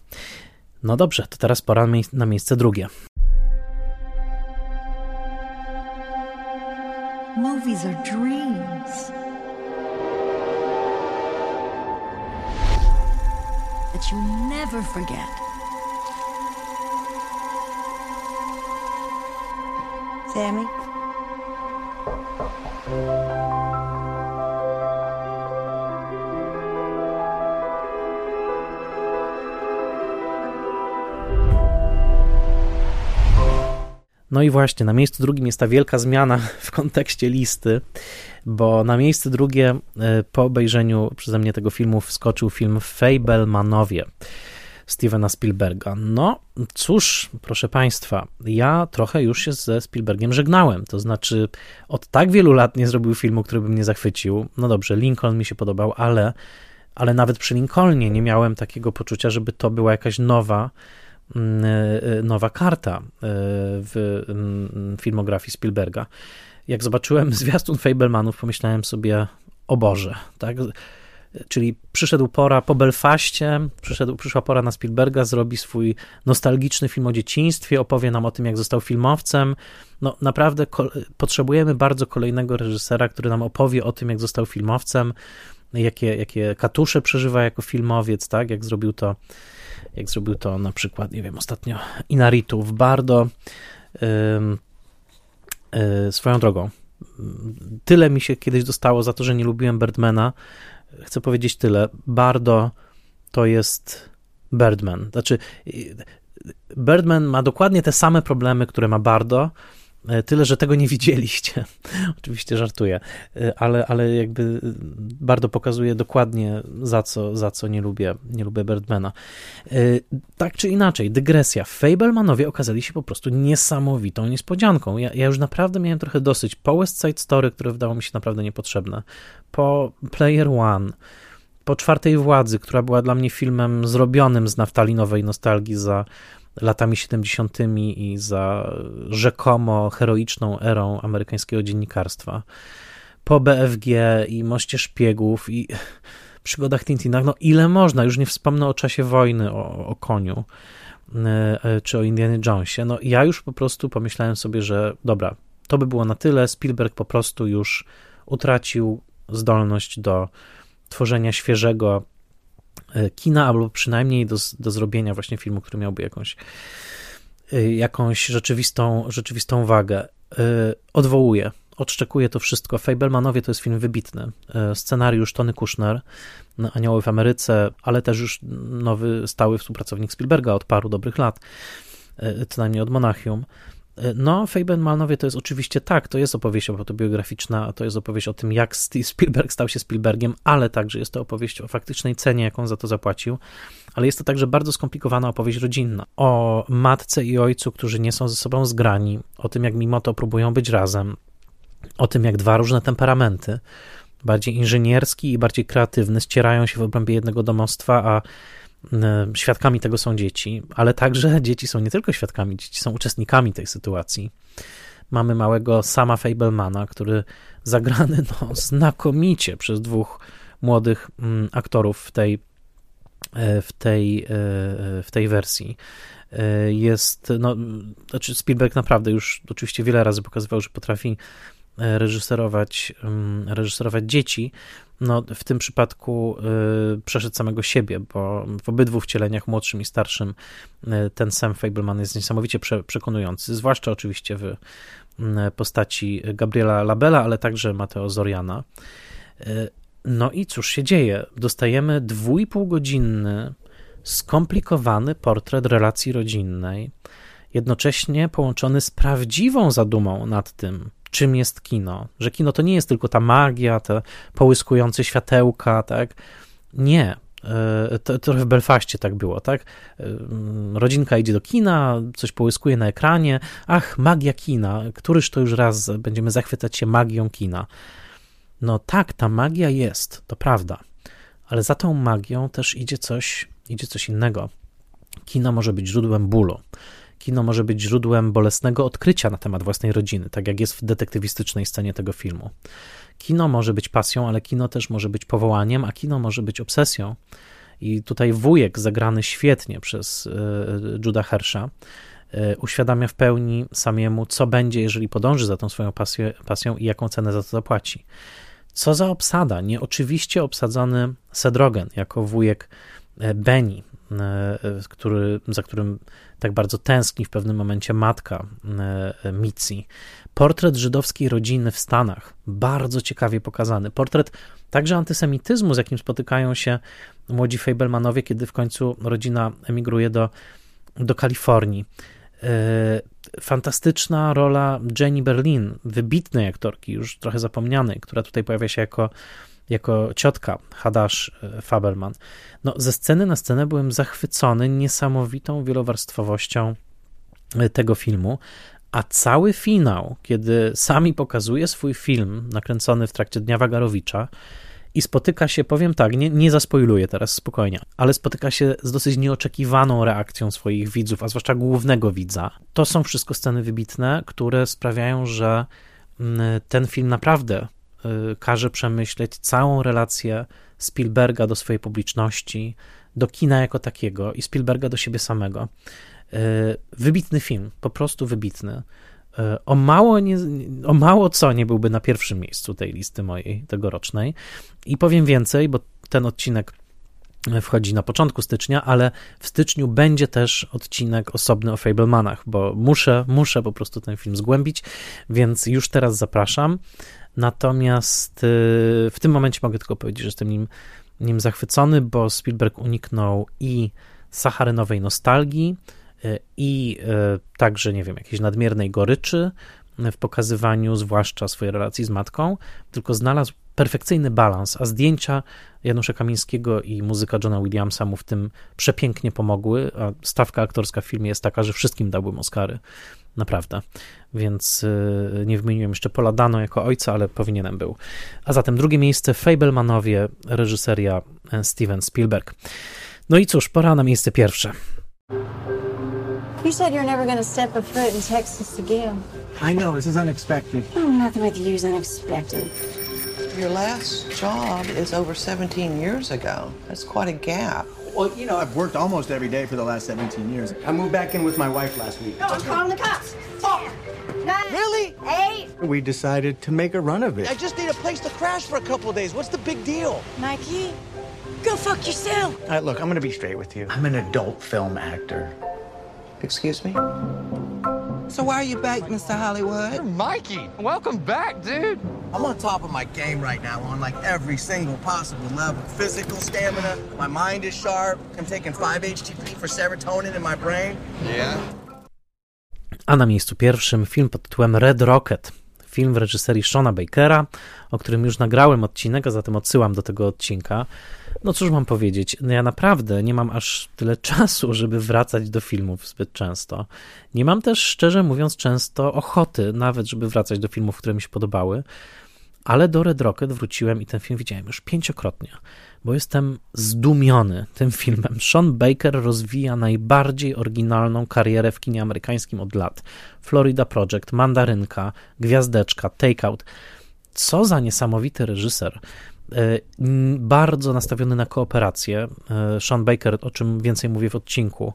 No dobrze, to teraz pora na miejsce drugie. Movies are dreams. That you never forget. Sammy? No i właśnie, na miejscu drugim jest ta wielka zmiana w kontekście listy, bo na miejsce drugie e, po obejrzeniu przeze mnie tego filmu wskoczył film Fablemanowie. Stevena Spielberga. No cóż, proszę Państwa, ja trochę już się ze Spielbergiem żegnałem. To znaczy, od tak wielu lat nie zrobił filmu, który by mnie zachwycił. No dobrze, Lincoln mi się podobał, ale, ale nawet przy Lincolnie nie miałem takiego poczucia, żeby to była jakaś nowa mm, e, nowa karta e, w mm, filmografii Spielberga. Jak zobaczyłem zwiastun Fablemanów, pomyślałem sobie, o Boże, tak? Czyli przyszedł pora po Belfaście, przyszedł, przyszła pora na Spielberga, zrobi swój nostalgiczny film o dzieciństwie, opowie nam o tym, jak został filmowcem. No naprawdę potrzebujemy bardzo kolejnego reżysera, który nam opowie o tym, jak został filmowcem, jakie, jakie katusze przeżywa jako filmowiec, tak, jak zrobił to jak zrobił to na przykład, nie wiem, ostatnio Inaritu w Bardo. Yy, swoją drogą, tyle mi się kiedyś dostało za to, że nie lubiłem Birdmana, chcę powiedzieć tyle. Bardo to jest Birdman. Znaczy, Birdman ma dokładnie te same problemy, które ma Bardo, tyle, że tego nie widzieliście. Oczywiście żartuję, e, ale, ale jakby bardzo pokazuje dokładnie za co, za co nie lubię, nie lubię Birdmana. E, tak czy inaczej, dygresja. Fablemanowie okazali się po prostu niesamowitą niespodzianką. Ja, ja już naprawdę miałem trochę dosyć po West Side Story, które wydało mi się naprawdę niepotrzebne, po Player One, po Czwartej Władzy, która była dla mnie filmem zrobionym z naftalinowej nostalgii za latami 70. i za rzekomo heroiczną erą amerykańskiego dziennikarstwa. Po BFG i Moście Szpiegów i przygodach Tintinach, no ile można, już nie wspomnę o czasie wojny, o, o koniu e, e, czy o Indianie Jonesie. No ja już po prostu pomyślałem sobie, że dobra, to by było na tyle, Spielberg po prostu już utracił zdolność do tworzenia świeżego kina, albo przynajmniej do, do zrobienia właśnie filmu, który miałby jakąś, e, jakąś rzeczywistą, rzeczywistą wagę. E, odwołuje, odszczekuje to wszystko. Fablemanowie to jest film wybitny. Scenariusz Tony Kushner, Anioły w Ameryce, ale też już nowy stały współpracownik Spielberga od paru dobrych lat, co najmniej od Monachium. No, Fablemanowie to jest oczywiście tak, to jest opowieść autobiograficzna, to jest opowieść o tym, jak Spielberg stał się Spielbergiem, ale także jest to opowieść o faktycznej cenie, jaką za to zapłacił, ale jest to także bardzo skomplikowana opowieść rodzinna, o matce i ojcu, którzy nie są ze sobą zgrani, o tym, jak mimo to próbują być razem, o tym, jak dwa różne temperamenty, bardziej inżynierski i bardziej kreatywny, ścierają się w obrębie jednego domostwa, a E, świadkami tego są dzieci, ale także dzieci są nie tylko świadkami, dzieci są uczestnikami tej sytuacji. Mamy małego Sama Fablemana, który zagrany no, znakomicie przez dwóch młodych mm, aktorów w tej, e, w tej, e, w tej wersji. Jest, no, znaczy Spielberg naprawdę już oczywiście wiele razy pokazywał, że potrafi reżyserować, mm, reżyserować dzieci, no, w tym przypadku y, przeszedł samego siebie, bo w obydwu wcieleniach, młodszym i starszym, y, ten Sam Fableman jest niesamowicie prze, przekonujący, zwłaszcza oczywiście w y, postaci Gabriela Labella, ale także Mateo Zoriana. Y, no i cóż się dzieje? Dostajemy dwójpółgodzinny, skomplikowany portret relacji rodzinnej, jednocześnie połączony z prawdziwą zadumą nad tym, czym jest kino. Że kino to nie jest tylko ta magia, te połyskujące światełka, tak? Nie. E, to, trochę w Belfaście tak było, tak? E, rodzinka idzie do kina, coś połyskuje na ekranie. Ach, magia kina. Któryż to już raz będziemy zachwycać się magią kina? No tak, ta magia jest, to prawda. Ale za tą magią też idzie coś, idzie coś innego. Kino może być źródłem bólu kino może być źródłem bolesnego odkrycia na temat własnej rodziny, tak jak jest w detektywistycznej scenie tego filmu. Kino może być pasją, ale kino też może być powołaniem, a kino może być obsesją. I tutaj wujek, zagrany świetnie przez e, Juda Hersha, e, uświadamia w pełni samiemu, co będzie, jeżeli podąży za tą swoją pasję, pasją i jaką cenę za to zapłaci. Co za obsada, nieoczywiście obsadzony Sedrogen jako wujek e, Benny, który, za którym tak bardzo tęskni w pewnym momencie matka e, Mitzi. Portret żydowskiej rodziny w Stanach, bardzo ciekawie pokazany. Portret także antysemityzmu, z jakim spotykają się młodzi Fablemanowie, kiedy w końcu rodzina emigruje do, do Kalifornii. E, fantastyczna rola Jenny Berlin, wybitnej aktorki, już trochę zapomnianej, która tutaj pojawia się jako jako ciotka Hadash e, Fabelman. No, ze sceny na scenę byłem zachwycony niesamowitą wielowarstwowością e, tego filmu, a cały finał, kiedy sami pokazuje swój film nakręcony w trakcie Dnia Wagarowicza i spotyka się, powiem tak, nie, nie zaspoiluję teraz spokojnie, ale spotyka się z dosyć nieoczekiwaną reakcją swoich widzów, a zwłaszcza głównego widza. To są wszystko sceny wybitne, które sprawiają, że mm, ten film naprawdę każe przemyśleć całą relację Spielberga do swojej publiczności, do kina jako takiego i Spielberga do siebie samego. Y, wybitny film, po prostu wybitny. Y, o mało, nie, o mało co nie byłby na pierwszym miejscu tej listy mojej tegorocznej. I powiem więcej, bo ten odcinek wchodzi na początku stycznia, ale w styczniu będzie też odcinek osobny o Fablemanach, bo muszę, muszę po prostu ten film zgłębić, więc już teraz zapraszam. Natomiast y, w tym momencie mogę tylko powiedzieć, że jestem nim, nim zachwycony, bo Spielberg uniknął i sacharynowej nostalgii, y, i y, także, nie wiem, jakiejś nadmiernej goryczy w pokazywaniu, zwłaszcza swojej relacji z matką, tylko znalazł perfekcyjny balans, a zdjęcia Janusza Kamińskiego i muzyka Johna Williamsa mu w tym przepięknie pomogły, a stawka aktorska w filmie jest taka, że wszystkim dałbym Oscary. Naprawdę. Więc y, nie wymieniłem jeszcze Pola Dano jako ojca, ale powinienem był. A zatem drugie miejsce Fablemanowie, reżyseria e, Steven Spielberg. No i cóż, pora na miejsce pierwsze. You said you're never going to step a foot in Texas again. I know, this is unexpected. Oh, nothing with you is unexpected. Your last job is over 17 years ago. That's quite a gap. Well, you know, I've worked almost every day for the last 17 years. I moved back in with my wife last week. No, I'm calling the cops. Four, nine, really? Eight. We decided to make a run of it. I just need a place to crash for a couple of days. What's the big deal? Mikey, go fuck yourself. All right, look, I'm going to be straight with you. I'm an adult film actor. Excuse me? So why are you back, Mr. Hollywood? Mikey, welcome back, dude. I'm on top of my game right now on like every single possible level. Physical stamina, my mind is sharp. I'm taking 5 HTP for serotonin in my brain. Yeah. A na miejscu pierwszym film pod tytułem Red Rocket. Film w reżyserii Shona Bakera, o którym już nagrałem odcinek, a zatem odsyłam do tego odcinka. No cóż mam powiedzieć, no ja naprawdę nie mam aż tyle czasu, żeby wracać do filmów zbyt często. Nie mam też, szczerze mówiąc, często ochoty nawet, żeby wracać do filmów, które mi się podobały, ale do Red Rocket wróciłem i ten film widziałem już pięciokrotnie, bo jestem zdumiony tym filmem. Sean Baker rozwija najbardziej oryginalną karierę w kinie amerykańskim od lat. Florida Project, Mandarynka, Gwiazdeczka, Takeout. Co za niesamowity reżyser. E, bardzo nastawiony na kooperację. E, Sean Baker, o czym więcej mówię w odcinku,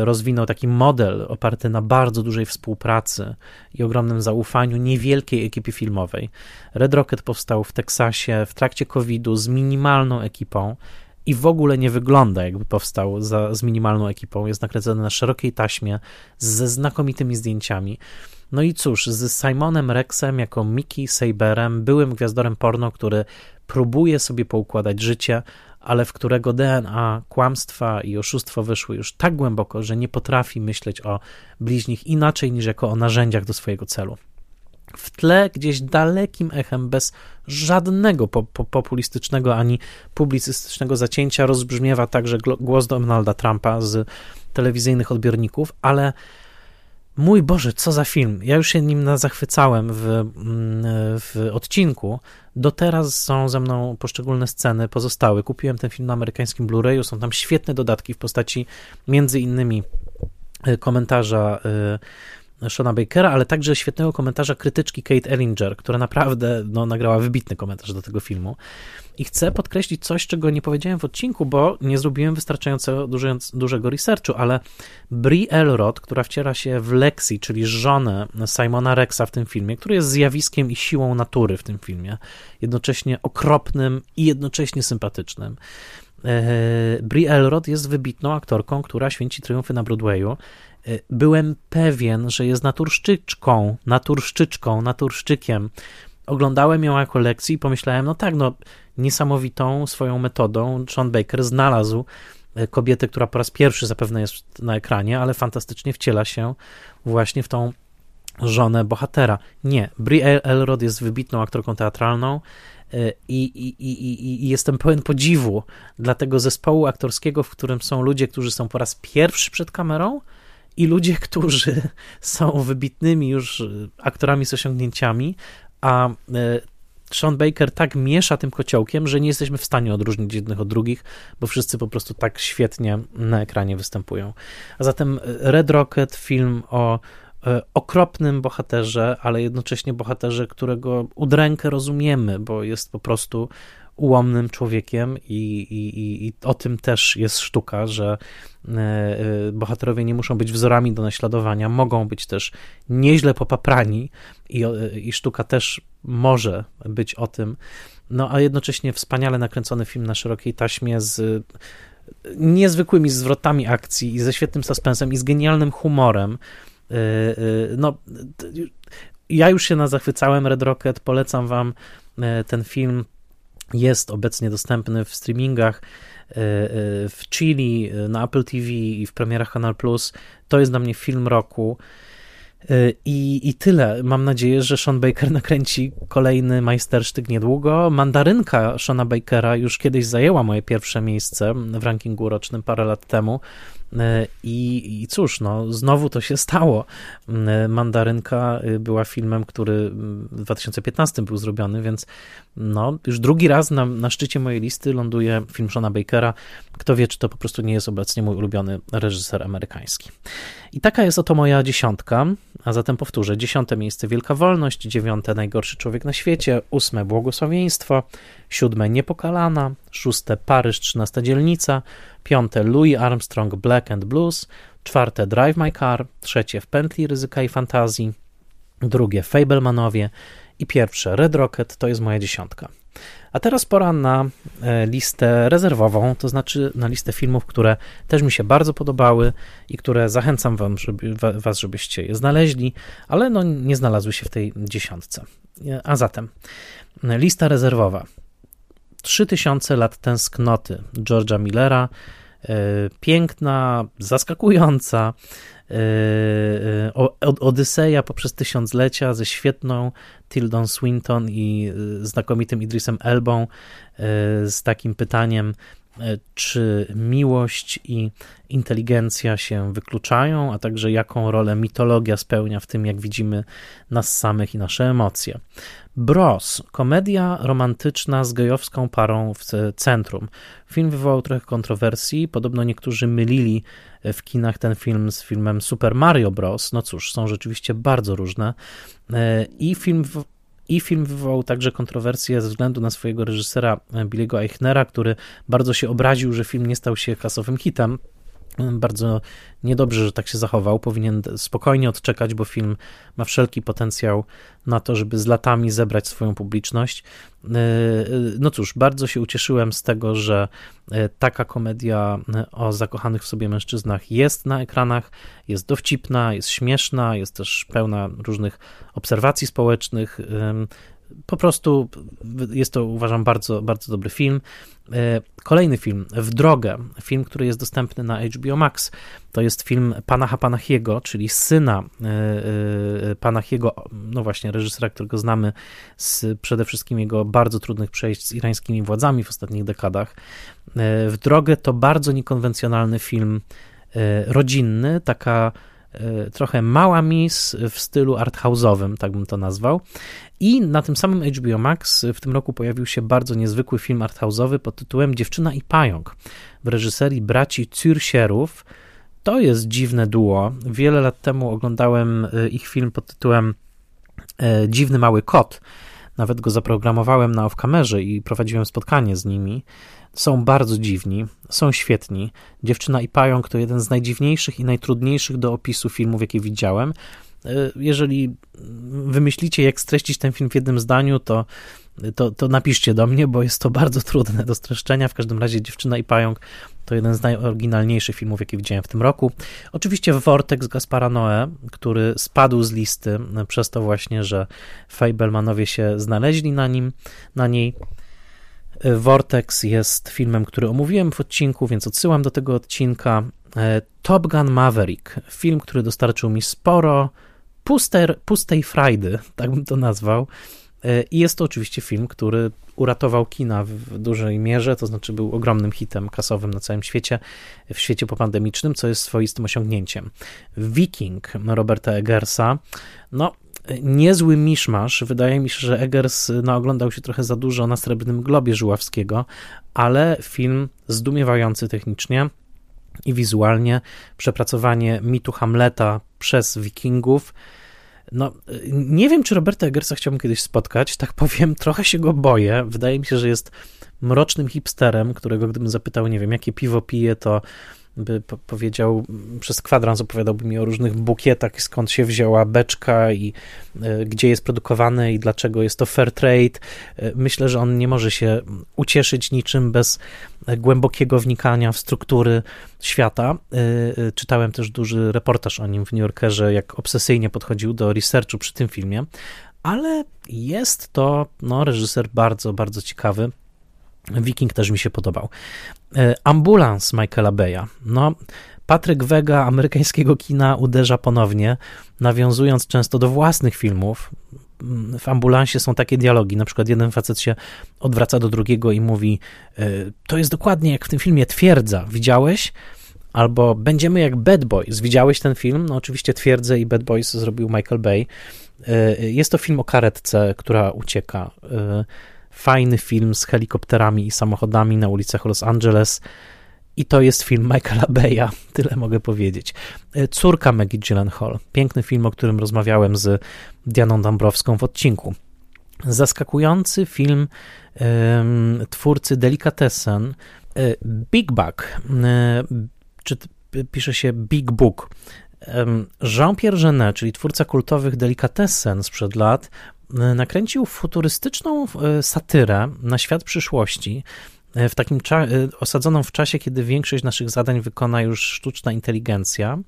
rozwinął taki model oparty na bardzo dużej współpracy i ogromnym zaufaniu niewielkiej ekipy filmowej. Red Rocket powstał w Teksasie w trakcie COVID-u z minimalną ekipą i w ogóle nie wygląda, jakby powstał za, z minimalną ekipą. Jest nakręcony na szerokiej taśmie ze znakomitymi zdjęciami. No i cóż, z Simonem Rexem jako Mickey Saberem, byłym gwiazdorem porno, który próbuje sobie poukładać życie, ale w którego DNA kłamstwa i oszustwo wyszły już tak głęboko, że nie potrafi myśleć o bliźnich inaczej niż jako o narzędziach do swojego celu. W tle, gdzieś dalekim echem, bez żadnego po, po, populistycznego ani publicystycznego zacięcia, rozbrzmiewa także głos Donalda Trumpa z telewizyjnych odbiorników, ale Mój Boże, co za film. Ja już się nim zachwycałem w, mm, w odcinku. Do teraz są ze mną poszczególne sceny pozostałe. Kupiłem ten film na amerykańskim Blu-rayu. Są tam świetne dodatki w postaci między innymi e, komentarza e, Shona Bakera, ale także świetnego komentarza krytyczki Kate Ellinger, która naprawdę no, nagrała wybitny komentarz do tego filmu. I chcę podkreślić coś, czego nie powiedziałem w odcinku, bo nie zrobiłem wystarczająco dużego researchu, ale Brie Elrod, która wciera się w Lexi, czyli żonę Simona Rexa w tym filmie, który jest zjawiskiem i siłą natury w tym filmie, jednocześnie okropnym i jednocześnie sympatycznym. E, Brie Elrod jest wybitną aktorką, która święci triumfy na Broadwayu. E, byłem pewien, że jest naturszczyczką, naturszczyczką, naturszczykiem. Oglądałem ją jako lekcji i pomyślałem, no tak, no niesamowitą swoją metodą Sean Baker znalazł e, kobietę, która po raz pierwszy zapewne jest na ekranie, ale fantastycznie wciela się właśnie w tą żonę bohatera. Nie, Brie Elrod jest wybitną aktorką teatralną e, i, i, i, i, jestem pełen podziwu dla tego zespołu aktorskiego, w którym są ludzie, którzy są po raz pierwszy przed kamerą i ludzie, którzy są wybitnymi już aktorami z osiągnięciami, a e, Sean Baker tak miesza tym kociołkiem, że nie jesteśmy w stanie odróżnić jednych od drugich, bo wszyscy po prostu tak świetnie na ekranie występują. A zatem Red Rocket, film o e, okropnym bohaterze, ale jednocześnie bohaterze, którego udrękę rozumiemy, bo jest po prostu ułomnym człowiekiem i, i, i o tym też jest sztuka, że e, e, bohaterowie nie muszą być wzorami do naśladowania, mogą być też nieźle popaprani i, i sztuka też może być o tym, no a jednocześnie wspaniale nakręcony film na szerokiej taśmie z niezwykłymi zwrotami akcji i ze świetnym suspensem i z genialnym humorem. E, no, ja już się na zachwycałem Red Rocket, polecam wam ten film jest obecnie dostępny w streamingach e, e, w Chili, e, na Apple TV i w premierach Kanal Plus. To jest dla mnie film roku. I, I tyle. Mam nadzieję, że Sean Baker nakręci kolejny majstersztyk niedługo. Mandarynka Seana Bakera już kiedyś zajęła moje pierwsze miejsce w rankingu rocznym parę lat temu. E, I, I cóż, no, znowu to się stało. E, Mandarynka e, była filmem, który w 2015 był zrobiony, więc no, już drugi raz na, na szczycie mojej listy ląduje film Shona Bakera. Kto wie, czy to po prostu nie jest obecnie mój ulubiony reżyser amerykański. I taka jest oto moja dziesiątka, a zatem powtórzę. Dziesiąte miejsce Wielka Wolność, dziewiąte Najgorszy Człowiek na świecie, ósme Błogosławieństwo, siódme Niepokalana, szóste Paryż, trzynasta dzielnica, piąte Louis Armstrong Black and Blues, czwarte Drive My Car, trzecie W pętli ryzyka i fantazji, drugie Fablemanowie i pierwsze Red Rocket to jest moja dziesiątka. A teraz pora na e, listę rezerwową, to znaczy na listę filmów, które też mi się bardzo podobały i które zachęcam wam, żeby, was, żebyście je znaleźli, ale no nie znalazły się w tej dziesiątce. E, a zatem lista rezerwowa. 3000 lat tęsknoty George'a Millera. E, piękna, zaskakująca e, e, Odyseja poprzez tysiąclecia ze świetną Tildą Swinton i znakomitym Idrisem Elbą z takim pytaniem czy miłość i inteligencja się wykluczają, a także jaką rolę mitologia spełnia w tym, jak widzimy nas samych i nasze emocje. Bros, komedia romantyczna z gejowską parą w centrum. Film wywołał trochę kontrowersji. Podobno niektórzy mylili w kinach ten film z filmem Super Mario Bros. No cóż, są rzeczywiście bardzo różne. E, I film i film wywołał także kontrowersje ze względu na swojego reżysera Billy'ego Eichnera, który bardzo się obraził, że film nie stał się kasowym hitem. Bardzo niedobrze, że tak się zachował. Powinien spokojnie odczekać, bo film ma wszelki potencjał na to, żeby z latami zebrać swoją publiczność. E, no cóż, bardzo się ucieszyłem z tego, że e, taka komedia o zakochanych w sobie mężczyznach jest na ekranach, jest dowcipna, jest śmieszna, jest też pełna różnych obserwacji społecznych po prostu jest to, uważam, bardzo, bardzo dobry film. E, kolejny film, W drogę, film, który jest dostępny na HBO Max, to jest film Panaha Panahiego, czyli syna e, e, Panahiego, no właśnie, reżysera, którego znamy z przede wszystkim jego bardzo trudnych przejść z irańskimi władzami w ostatnich dekadach. W drogę to bardzo niekonwencjonalny film rodzinny, taka trochę mała miss w stylu arthouse'owym, tak bym to nazwał. I na tym samym HBO Max w tym roku pojawił się bardzo niezwykły film arthouse'owy pod tytułem Dziewczyna i pająk w reżyserii braci Cürsierów. To jest dziwne duo. Wiele lat temu oglądałem e, ich film pod tytułem e, Dziwny Mały Kot. Nawet go zaprogramowałem na off-kamerze i prowadziłem spotkanie z nimi. Są bardzo dziwni, są świetni. Dziewczyna i pająk to jeden z najdziwniejszych i najtrudniejszych do opisu filmów, jakie widziałem. E, jeżeli wymyślicie, jak streścić ten film w jednym zdaniu, to, to, to napiszcie do mnie, bo jest to bardzo trudne do streszczenia. W każdym razie Dziewczyna i Pająk to jeden z najoryginalniejszych filmów, jakie widziałem w tym roku. Oczywiście Vortex Gaspara Noé, który spadł z listy przez to właśnie, że Fablemanowie się znaleźli na nim, na niej. Vortex jest filmem, który omówiłem w odcinku, więc odsyłam do tego odcinka. E, Top Gun Maverick, film, który dostarczył mi sporo pustej, pustej frajdy, tak bym to nazwał. E, I jest to oczywiście film, który uratował kina w dużej mierze, to znaczy był ogromnym hitem kasowym na całym świecie, w świecie popandemicznym, co jest swoistym osiągnięciem. Viking Roberta Eggersa, no niezły miszmasz. Wydaje mi się, że Eggers no, oglądał się trochę za dużo na Srebrnym Globie Żuławskiego, ale film zdumiewający technicznie i wizualnie. Przepracowanie mitu Hamleta przez Wikingów. No, nie wiem, czy Roberta Eggersa chciałbym kiedyś spotkać, tak powiem, trochę się go boję. Wydaje mi się, że jest mrocznym hipsterem, którego gdybym zapytał, nie wiem, jakie piwo pije, to by powiedział, przez kwadrans opowiadałby mi o różnych bukietach, skąd się wzięła beczka i y, gdzie jest produkowane i dlaczego jest to fair trade. Y, myślę, że on nie może się ucieszyć niczym bez głębokiego wnikania w struktury świata. Y, czytałem też duży reportaż o nim w New Yorkerze, jak obsesyjnie podchodził do researchu przy tym filmie, ale jest to no, reżyser bardzo, bardzo ciekawy. Viking też mi się podobał. E, ambulans Michaela Beya. No, Patryk Wega amerykańskiego kina uderza ponownie, nawiązując często do własnych filmów. W ambulansie są takie dialogi, na przykład jeden facet się odwraca do drugiego i mówi: e, To jest dokładnie jak w tym filmie Twierdza, widziałeś? Albo będziemy jak Bad Boys. Widziałeś ten film? No, oczywiście Twierdzę i Bad Boys zrobił Michael Bay. E, jest to film o karetce, która ucieka fajny film z helikopterami i samochodami na ulicach Los Angeles. I to jest film Michaela Beya, tyle mogę powiedzieć. E, Córka Maggie Gyllenhaal, piękny film, o którym rozmawiałem z Dianą Dambrowską w odcinku. Zaskakujący film twórcy Delicatessen, e, Big Buck, e, czy pisze się Big Book. Jean-Pierre Genet, czyli twórca kultowych Delicatessen sprzed lat, nakręcił futurystyczną e, satyrę na świat przyszłości, e, w takim osadzoną w czasie, kiedy większość naszych zadań wykona już sztuczna inteligencja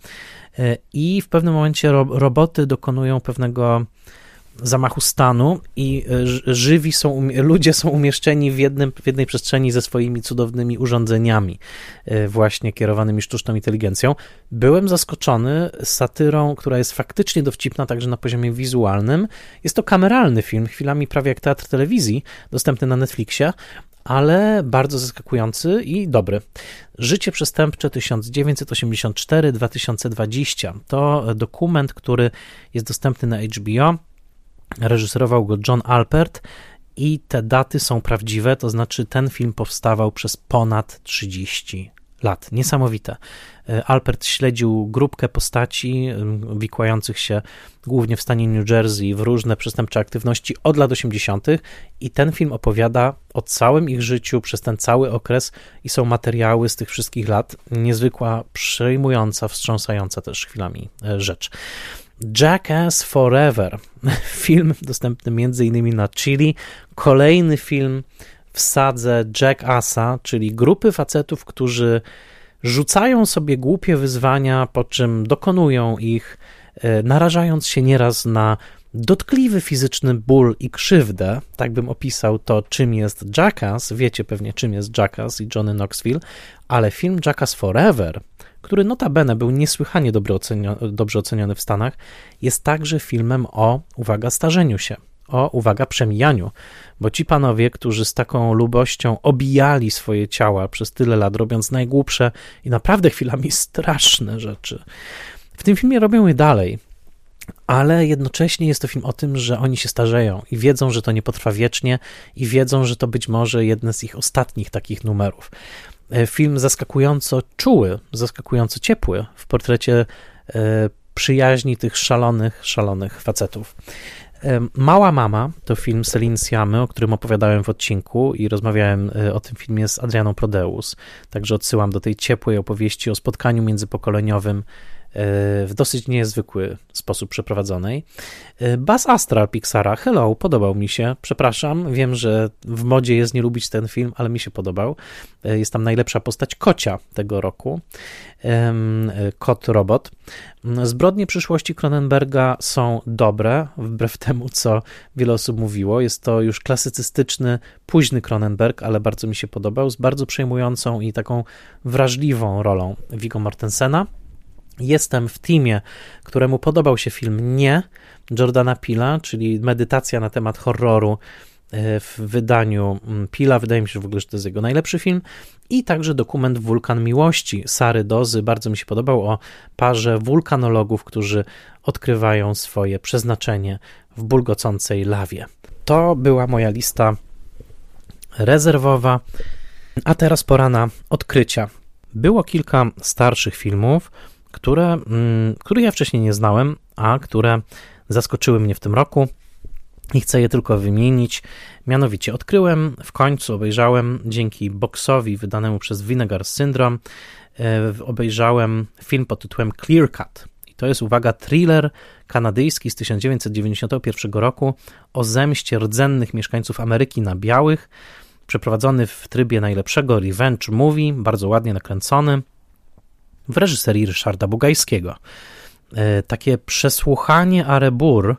i w pewnym momencie ro roboty dokonują pewnego zamachu stanu i e, żywi są, ludzie są umieszczeni w, jednym, w jednej przestrzeni ze swoimi cudownymi urządzeniami, e, właśnie kierowanymi sztuczną inteligencją. Byłem zaskoczony satyrą, która jest faktycznie dowcipna także na poziomie wizualnym. Jest to kameralny film, chwilami prawie jak teatr telewizji, dostępny na Netflixie, ale bardzo zaskakujący i dobry. Życie przestępcze 1984-2020 to dokument, który jest dostępny na HBO Reżyserował go John Alpert i te daty są prawdziwe, to znaczy ten film powstawał przez ponad 30 lat. Niesamowite. E, Albert śledził grupkę postaci wikłających się głównie w stanie New Jersey w różne przestępcze aktywności od lat 80. i ten film opowiada o całym ich życiu przez ten cały okres i są materiały z tych wszystkich lat. Niezwykła, przejmująca, wstrząsająca też chwilami e, rzecz. Jackass Forever, film dostępny m.in. na Chili, kolejny film w sadze Jackassa, czyli grupy facetów, którzy rzucają sobie głupie wyzwania, po czym dokonują ich, e, narażając się nieraz na dotkliwy fizyczny ból i krzywdę. Tak bym opisał to, czym jest Jackass. Wiecie pewnie, czym jest Jackass i Johnny Knoxville, ale film Jackass Forever, który notabene był niesłychanie dobrze oceniony w Stanach, jest także filmem o, uwaga, starzeniu się o, uwaga, przemijaniu, bo ci panowie, którzy z taką lubością obijali swoje ciała przez tyle lat, robiąc najgłupsze i naprawdę chwilami straszne rzeczy, w tym filmie robią je dalej. Ale jednocześnie jest to film o tym, że oni się starzeją i wiedzą, że to nie potrwa wiecznie, i wiedzą, że to być może jeden z ich ostatnich takich numerów. E, film zaskakująco czuły, zaskakująco ciepły w portrecie e, przyjaźni tych szalonych, szalonych facetów. Mała Mama to film Celine Siamy, o którym opowiadałem w odcinku i rozmawiałem e, o tym filmie z Adrianą Prodeus. Także odsyłam do tej ciepłej opowieści o spotkaniu międzypokoleniowym E, w dosyć niezwykły sposób przeprowadzonej. E, Bas Astral Pixara, hello, podobał mi się, przepraszam, wiem, że w modzie jest nie lubić ten film, ale mi się podobał. E, jest tam najlepsza postać kocia tego roku, kot robot. Zbrodnie przyszłości Cronenberga są dobre, wbrew temu, co wiele osób mówiło. Jest to już klasycystyczny, późny Cronenberg, ale bardzo mi się podobał, z bardzo przejmującą i taką wrażliwą rolą Viggo Mortensena. Jestem w teamie, któremu podobał się film Nie Jordana Pila, czyli medytacja na temat horroru e, w wydaniu mm, Pila. Wydaje mi się że w ogóle, że to jest jego najlepszy film. I także dokument Wulkan Miłości Sary Dozy. Bardzo mi się podobał o parze wulkanologów, którzy odkrywają swoje przeznaczenie w bulgocącej lawie. To była moja lista rezerwowa. A teraz pora na odkrycia. Było kilka starszych filmów, które, mm, które ja wcześniej nie znałem, a które zaskoczyły mnie w tym roku i chcę je tylko wymienić. Mianowicie odkryłem, w końcu obejrzałem dzięki boksowi wydanemu przez Vinegar Syndrome, e, obejrzałem film pod tytułem Clear Cut. I to jest, uwaga, thriller kanadyjski z 1991 roku o zemście rdzennych mieszkańców Ameryki na białych, przeprowadzony w trybie najlepszego revenge movie, bardzo ładnie nakręcony w reżyserii Ryszarda Bugajskiego. E, takie przesłuchanie Arebur,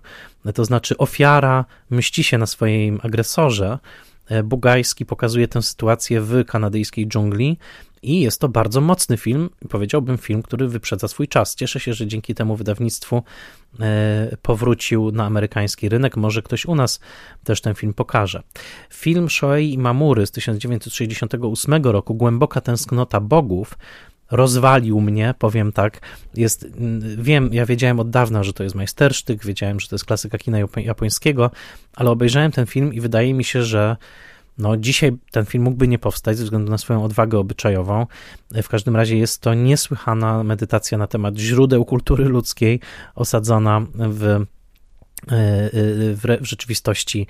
to znaczy ofiara mści się na swoim agresorze. E, Bugajski pokazuje tę sytuację w kanadyjskiej dżungli i jest to bardzo mocny film, powiedziałbym film, który wyprzedza swój czas. Cieszę się, że dzięki temu wydawnictwu e, powrócił na amerykański rynek. Może ktoś u nas też ten film pokaże. Film Shoei Mamury z 1968 roku, Głęboka tęsknota bogów, rozwalił mnie, powiem tak. Jest, wiem, ja wiedziałem od dawna, że to jest majstersztyk, wiedziałem, że to jest klasyka kina japońskiego, ale obejrzałem ten film i wydaje mi się, że no, dzisiaj ten film mógłby nie powstać ze względu na swoją odwagę obyczajową. W każdym razie jest to niesłychana medytacja na temat źródeł kultury ludzkiej, osadzona w e, e, w, rzeczywistości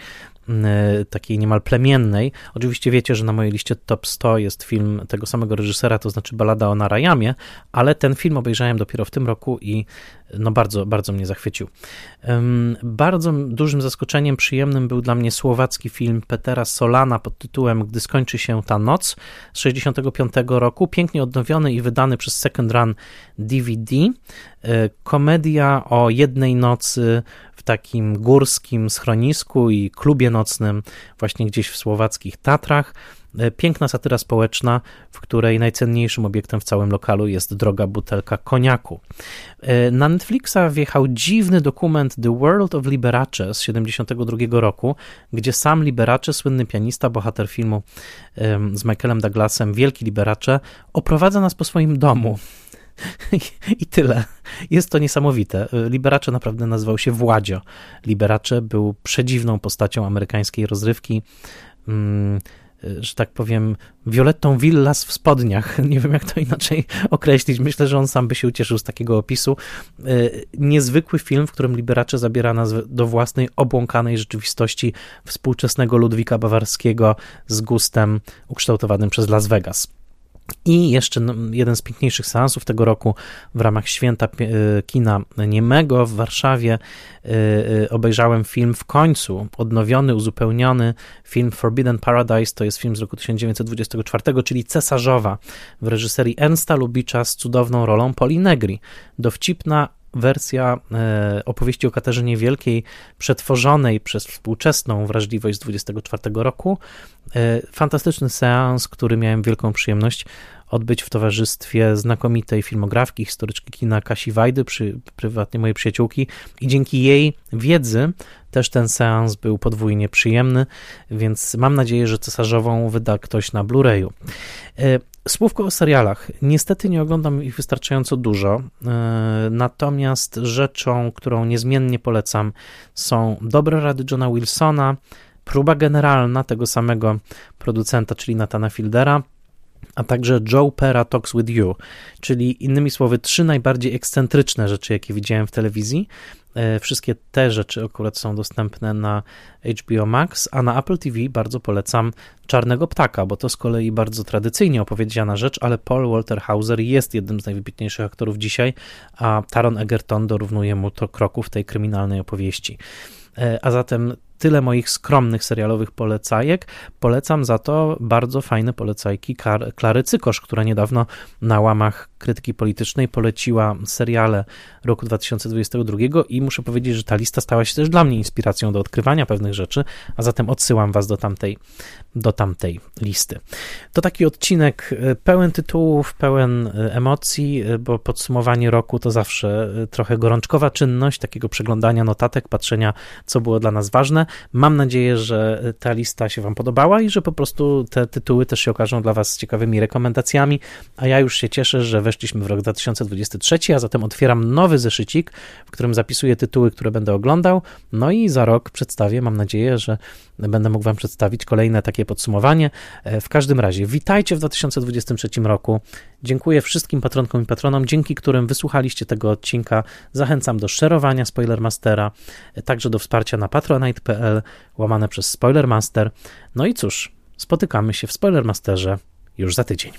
takiej niemal plemiennej. Oczywiście wiecie, że na mojej liście top 100 jest film tego samego reżysera, to znaczy Balada o Narayamie, ale ten film obejrzałem dopiero w tym roku i no bardzo, bardzo mnie zachwycił. Bardzo dużym zaskoczeniem, przyjemnym był dla mnie słowacki film Petera Solana pod tytułem Gdy skończy się ta noc z 65 roku, pięknie odnowiony i wydany przez Second Run DVD. E, komedia o jednej nocy w takim górskim schronisku i klubie nocnym właśnie gdzieś w słowackich Tatrach. E, piękna satyra społeczna, w której najcenniejszym obiektem w całym lokalu jest droga butelka koniaku. E, na Netflixa wjechał dziwny dokument The World of Liberace z 1972 roku, gdzie sam Liberace, słynny pianista, bohater filmu z Michaelem Douglasem, Wielki Liberace, oprowadza nas po swoim domu. I tyle. Jest to niesamowite. Liberace naprawdę nazywał się Władzio. Liberace był przedziwną postacią amerykańskiej rozrywki. Mm, że tak powiem, Violettą Villas w spodniach. Nie wiem, jak to inaczej określić. Myślę, że on sam by się ucieszył z takiego opisu. Niezwykły film, w którym Liberace zabiera nas do własnej, obłąkanej rzeczywistości współczesnego Ludwika Bawarskiego z gustem ukształtowanym przez Las Vegas. I jeszcze no, jeden z piękniejszych seansów tego roku w ramach święta e, kina niemego w Warszawie e, e, obejrzałem film w końcu, odnowiony, uzupełniony film Forbidden Paradise, to jest film z roku 1924, czyli Cesarzowa w reżyserii Ernsta Lubicza z cudowną rolą Poli Negri. Dowcipna, wersja e, opowieści o Katarzynie Wielkiej, przetworzonej przez współczesną wrażliwość z 24 roku. E, fantastyczny seans, który miałem wielką przyjemność odbyć w towarzystwie znakomitej filmografki, historyczki kina Kasi Wajdy, przy, prywatnie mojej przyjaciółki i dzięki jej wiedzy też ten seans był podwójnie przyjemny, więc mam nadzieję, że cesarzową wyda ktoś na Blu-rayu. Słówko o serialach. Niestety nie oglądam ich wystarczająco dużo, e, natomiast rzeczą, którą niezmiennie polecam, są dobre rady Johna Wilsona, próba generalna tego samego producenta, czyli Natana Fieldera, a także Joe Pera Talks With You, czyli innymi słowy trzy najbardziej ekscentryczne rzeczy, jakie widziałem w telewizji. E, wszystkie te rzeczy akurat są dostępne na HBO Max, a na Apple TV bardzo polecam Czarnego Ptaka, bo to z kolei bardzo tradycyjnie opowiedziana rzecz, ale Paul Walter Hauser jest jednym z najwybitniejszych aktorów dzisiaj, a Taron Egerton dorównuje mu to kroku w tej kryminalnej opowieści. E, a zatem tyle moich skromnych serialowych polecajek. Polecam za to bardzo fajne polecajki Klary Cykosz, która niedawno na łamach krytyki politycznej poleciła seriale roku 2022 i muszę powiedzieć, że ta lista stała się też dla mnie inspiracją do odkrywania pewnych rzeczy, a zatem odsyłam was do tamtej, do tamtej listy. To taki odcinek e, pełen tytułów, pełen e, emocji, e, bo podsumowanie roku to zawsze trochę gorączkowa czynność, takiego przeglądania notatek, patrzenia, co było dla nas ważne. Mam nadzieję, że ta lista się wam podobała i że po prostu te tytuły też się okażą dla was ciekawymi rekomendacjami, a ja już się cieszę, że weszliśmy w rok 2023, a zatem otwieram nowy zeszycik, w którym zapisuję tytuły, które będę oglądał, no i za rok przedstawię, mam nadzieję, że będę mógł wam przedstawić kolejne takie podsumowanie. E, w każdym razie, witajcie w 2023 roku. Dziękuję wszystkim patronkom i patronom, dzięki którym wysłuchaliście tego odcinka. Zachęcam do szerowania Spoilermastera, e, także do wsparcia na patronite.pl łamane przez Spoilermaster. No i cóż, spotykamy się w Spoilermasterze już za tydzień.